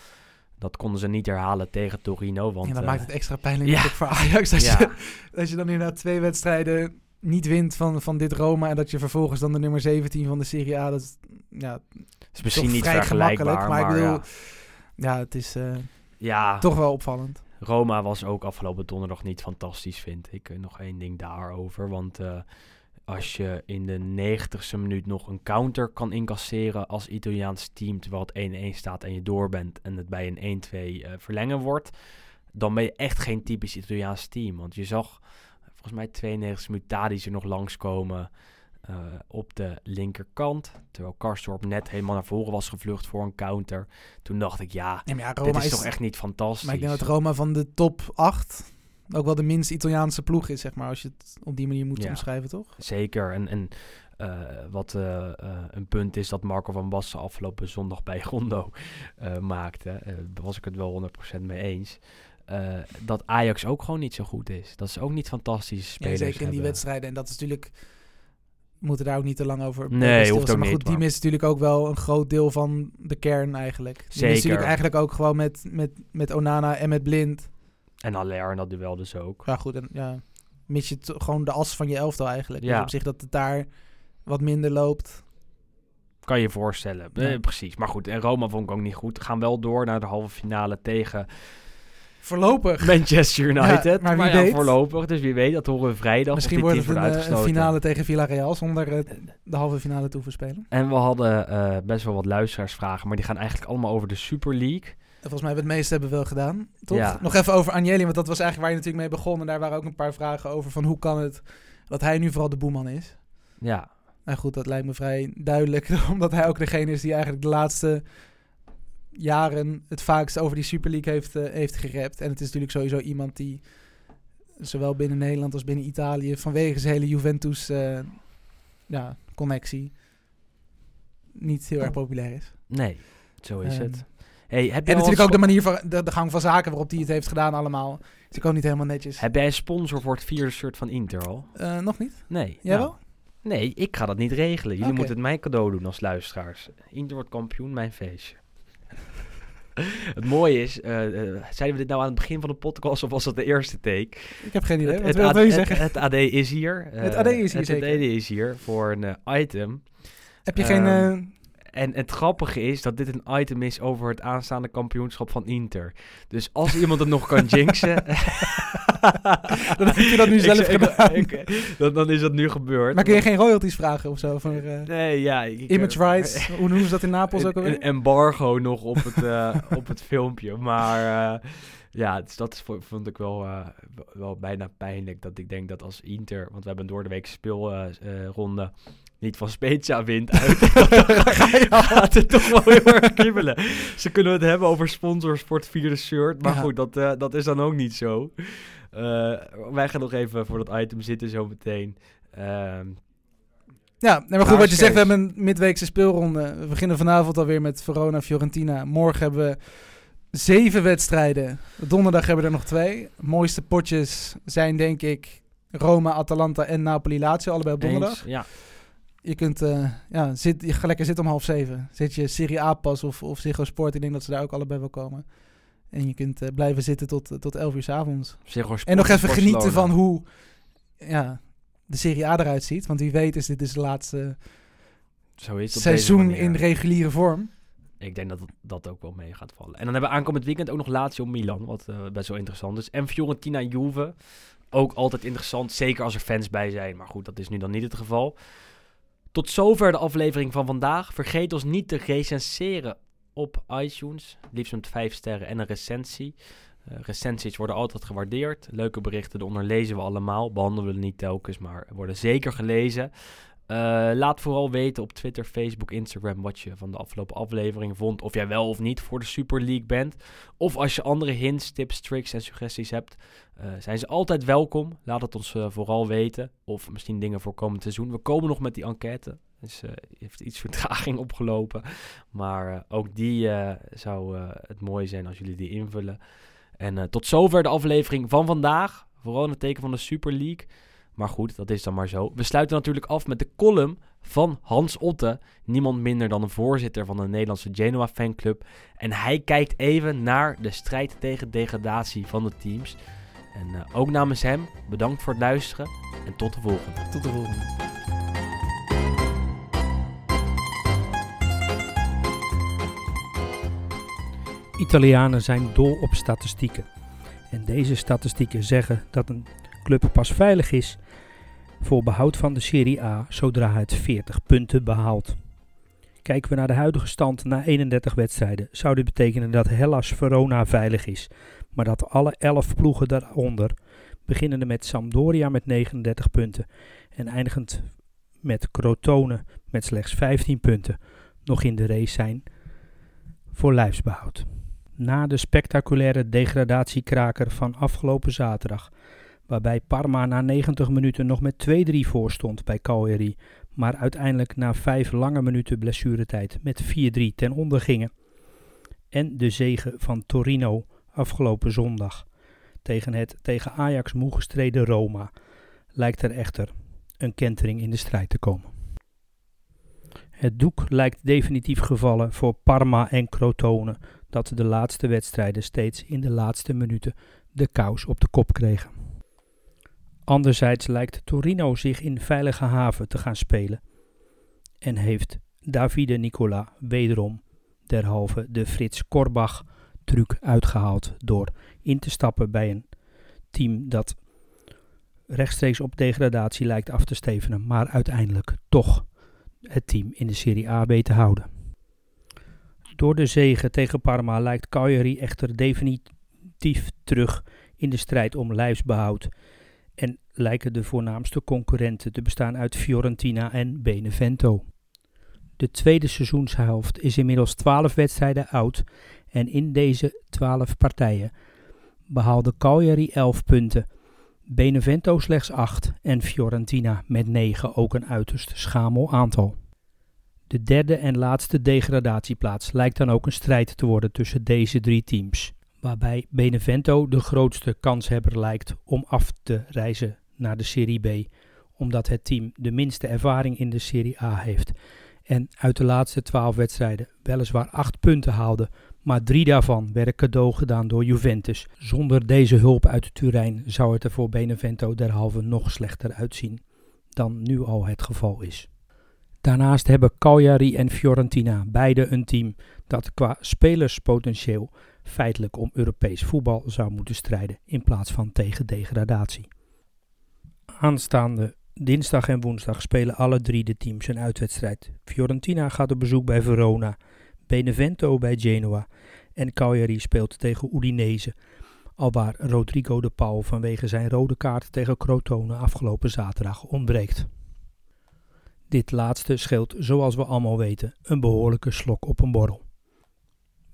Dat konden ze niet herhalen tegen Torino. Want,
dan
eh,
maakt het extra pijnlijk
ja.
voor Ajax. Dat,
ja,
je, dat je dan inderdaad twee wedstrijden niet wint van, van dit Roma. En dat je vervolgens dan de nummer 17 van de Serie A. Dat is ja,
is misschien niet
vrij
vergelijkbaar.
gemakkelijk. Maar,
Maar,
ik bedoel,
ja,
ja, het is eh,
ja,
toch wel opvallend.
Roma was ook afgelopen donderdag niet fantastisch, vind ik. Eh, Nog één ding daarover. Want eh, als je in de 90ste minuut nog een counter kan incasseren als Italiaans team, terwijl het 1-1 staat en je door bent en het bij een 1-2 eh, verlengen wordt, dan ben je echt geen typisch Italiaans team. Want je zag volgens mij 92 minuut Tadic er nog langskomen eh op de linkerkant, terwijl Karsdorp net helemaal naar voren was gevlucht voor een counter. Toen dacht ik, ja,
Ja,
dit is,
is,
toch echt niet fantastisch.
Maar ik denk dat Roma van de top 8 ook wel de minst Italiaanse ploeg is, zeg maar. Als je het op die manier moet
Ja.
omschrijven, toch?
Zeker. En, en eh, wat eh, eh, een punt is dat Marco van Basten afgelopen zondag bij Rondo eh, maakte. daar was ik het wel 100% mee eens. dat Ajax ook gewoon niet zo goed is. Dat ze ook niet fantastische
Ja, zeker in die wedstrijden. En dat is natuurlijk... We moeten daar ook niet te lang over
Nee, hoeft ook
Maar goed,
niet,
die mist natuurlijk ook wel een groot deel van de kern eigenlijk. Die mist
Zeker.
natuurlijk eigenlijk ook gewoon met, met, met Onana en met Blind.
En Haller en dat duel dus ook.
Ja, goed. En, ja, mis je gewoon de as van je elftal eigenlijk.
Ja.
Dus op zich dat het daar wat minder loopt.
Kan je je voorstellen.
Ja.
Eh, precies. Maar goed, en Roma vond ik ook niet goed. Gaan wel door naar de halve finale tegen
Voorlopig.
Manchester United.
maar wie
ja,
weet.
voorlopig. Dus wie weet, dat horen we vrijdag.
Misschien wordt het een,
worden
eh, een finale tegen Villarreal zonder de halve finale toe verspelen.
En we hadden eh, best wel wat luisteraarsvragen, maar die gaan eigenlijk allemaal over de Super League.
Volgens mij hebben we het meeste hebben we wel gedaan, toch?
Ja.
Nog even over Agnelli, want dat was eigenlijk waar je natuurlijk mee begon. En daar waren ook een paar vragen over van hoe kan het dat hij nu vooral de boeman is.
Ja,
Nou goed, dat lijkt me vrij duidelijk, omdat hij ook degene is die eigenlijk de laatste jaren het vaakst over die Super League heeft, eh, heeft gerept. En het is natuurlijk sowieso iemand die zowel binnen Nederland als binnen Italië vanwege zijn hele Juventus eh, ja, connectie niet heel erg populair is.
nee, zo is
Ehm,
het. Hey, heb,
En natuurlijk ook de manier van de, de gang van zaken waarop hij het heeft gedaan allemaal. Is natuurlijk ook niet helemaal netjes.
heb jij een sponsor voor het vierde shirt van Inter al?
Eh, nog niet?
Nee.
Jij
Nou,
wel?
Nee, ik ga dat niet regelen. Jullie moeten het mij cadeau doen als luisteraars. Inter wordt kampioen, mijn feestje. het mooie is, eh, zeiden we dit nou aan het begin van de podcast of was dat de eerste take?
Ik heb geen idee.
Het,
Wat
het
wil,
AD
wil je zeggen?
Het, AD is hier.
Het AD is hier
Het
zeker.
AD is hier voor een item.
heb je geen...
En het grappige is dat dit een item is over het aanstaande kampioenschap van Inter. Dus als iemand het nog kan jinxen...
Dan heb je dat nu zelf
ik-
gedaan.
ik- dan, dan is dat nu gebeurd.
maar kun je geen royalties vragen of zo? Voor, eh,
Nee, ja.
image rights? Hoe noemen ze dat in Napels ook alweer?
een embargo nog op het, eh, op het filmpje. Maar eh, ja, dus dat vond ik wel, wel- bijna pijnlijk. Dat ik denk dat als Inter, want we hebben een doordeweekse speelronde, niet van Spezia wint uit. dan gaat het toch wel heel erg kriebelen. Ze kunnen het hebben over sponsors voor vierde shirt. Maar
Ja.
goed, dat, eh, dat is dan ook niet zo. Eh, wij gaan nog even voor dat item zitten zo meteen. Ehm,
Ja, maar goed, wat je zegt, we hebben een midweekse speelronde. We beginnen vanavond alweer met Verona Fiorentina. Morgen hebben we zeven wedstrijden. Donderdag hebben we er nog twee. mooiste potjes zijn denk ik Roma, Atalanta en Napoli Lazio, allebei op donderdag.
eens? Ja.
Je kunt, eh, ja, zit, je gaat lekker zitten om half zeven. Zit je Serie A pas of, of Ziggo Sport, ik denk dat ze daar ook allebei wel komen. En je kunt eh, blijven zitten tot, tot 11 uur s avonds.
Ziggo
En nog
Sport
even genieten van hoe ja, de Serie A eruit ziet. Want wie weet is dit dus de laatste
Zo
seizoen in reguliere vorm.
Ik denk dat dat ook wel mee gaat vallen. En dan hebben we aankomend weekend ook nog Lazio Milan, wat eh, best wel interessant is. En Fiorentina Juve, ook altijd interessant, zeker als er fans bij zijn. Maar goed, dat is nu dan niet het geval. Tot zover de aflevering van vandaag. Vergeet ons niet te recenseren op iTunes. Liefst met 5 sterren en een recensie. Eh, recensies worden altijd gewaardeerd. Leuke berichten eronder lezen we allemaal. Behandelen we niet telkens, maar worden zeker gelezen. Eh, laat vooral weten op Twitter, Facebook, Instagram wat je van de afgelopen aflevering vond. Of jij wel of niet voor de Super League bent. Of als je andere hints, tips, tricks en suggesties hebt, eh, zijn ze altijd welkom. Laat het ons eh, vooral weten. Of misschien dingen voor komend seizoen. We komen nog met die enquête. Dus eh, heeft iets vertraging opgelopen. Maar ook die zou het mooi zijn als jullie die invullen. En tot zover de aflevering van vandaag. Vooral in het teken van de Super League. Maar goed, dat is dan maar zo. We sluiten natuurlijk af met de column van Hans Otte. Niemand minder dan een voorzitter van de Nederlandse Genoa fanclub. En hij kijkt even naar de strijd tegen degradatie van de teams. En eh, ook namens hem, bedankt voor het luisteren en tot de volgende.
Tot de volgende.
Italianen zijn dol op statistieken. En deze statistieken zeggen dat een club pas veilig is voor behoud van de Serie A zodra het 40 punten behaalt. Kijken we naar de huidige stand na 31 wedstrijden, zou dit betekenen dat Hellas Verona veilig is, maar dat alle 11 ploegen daaronder, beginnende met Sampdoria met 39 punten en eindigend met Crotone met slechts 15 punten, nog in de race zijn voor lijfsbehoud. Na de spectaculaire degradatiekraker van afgelopen zaterdag, waarbij Parma na 90 minuten nog met 2-3 voor stond bij Cagliari, maar uiteindelijk na 5 lange minuten blessuretijd met 4-3 ten onder gingen. En de zege van Torino afgelopen zondag tegen het tegen Ajax moe gestreden Roma, lijkt er echter een kentering in de strijd te komen. Het doek lijkt definitief gevallen voor Parma en Crotone, dat de laatste wedstrijden steeds in de laatste minuten de kous op de kop kregen. Anderzijds lijkt Torino zich in veilige haven te gaan spelen en heeft Davide Nicola wederom derhalve de Frits Korbach truc uitgehaald door in te stappen bij een team dat rechtstreeks op degradatie lijkt af te stevenen, maar uiteindelijk toch het team in de Serie A weet te houden. Door de zege tegen Parma lijkt Cagliari echter definitief terug in de strijd om lijfsbehoud en lijken de voornaamste concurrenten te bestaan uit Fiorentina en Benevento. De tweede seizoenshelft is inmiddels 12 wedstrijden oud en in deze 12 partijen behaalde Cagliari 11 punten, Benevento slechts 8 en Fiorentina met 9 ook een uiterst schamel aantal. De derde en laatste degradatieplaats lijkt dan ook een strijd te worden tussen deze drie teams, waarbij Benevento de grootste kanshebber lijkt om af te reizen naar de Serie B, omdat het team de minste ervaring in de Serie A heeft en uit de laatste 12 wedstrijden weliswaar 8 punten haalde, maar drie daarvan werden cadeau gedaan door Juventus. Zonder deze hulp uit Turijn zou het er voor Benevento derhalve nog slechter uitzien dan nu al het geval is. Daarnaast hebben Cagliari en Fiorentina beide een team dat qua spelerspotentieel feitelijk om Europees voetbal zou moeten strijden in plaats van tegen degradatie. Aanstaande dinsdag en woensdag spelen alle drie de teams een uitwedstrijd. Fiorentina gaat op bezoek bij Verona, Benevento bij Genoa en Cagliari speelt tegen Udinese, alwaar Rodrigo de Paul vanwege zijn rode kaart tegen Crotone afgelopen zaterdag ontbreekt. Dit laatste scheelt, zoals we allemaal weten, een behoorlijke slok op een borrel.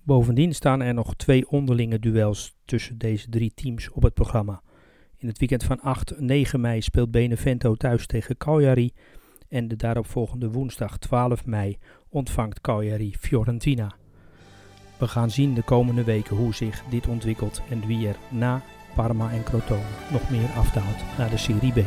Bovendien staan er nog twee onderlinge duels tussen deze drie teams op het programma. In het weekend van 8 9 mei speelt Benevento thuis tegen Cagliari en de daaropvolgende woensdag 12 mei ontvangt Cagliari Fiorentina. We gaan zien de komende weken hoe zich dit ontwikkelt en wie er na Parma en Crotone nog meer afdaalt naar de Serie B.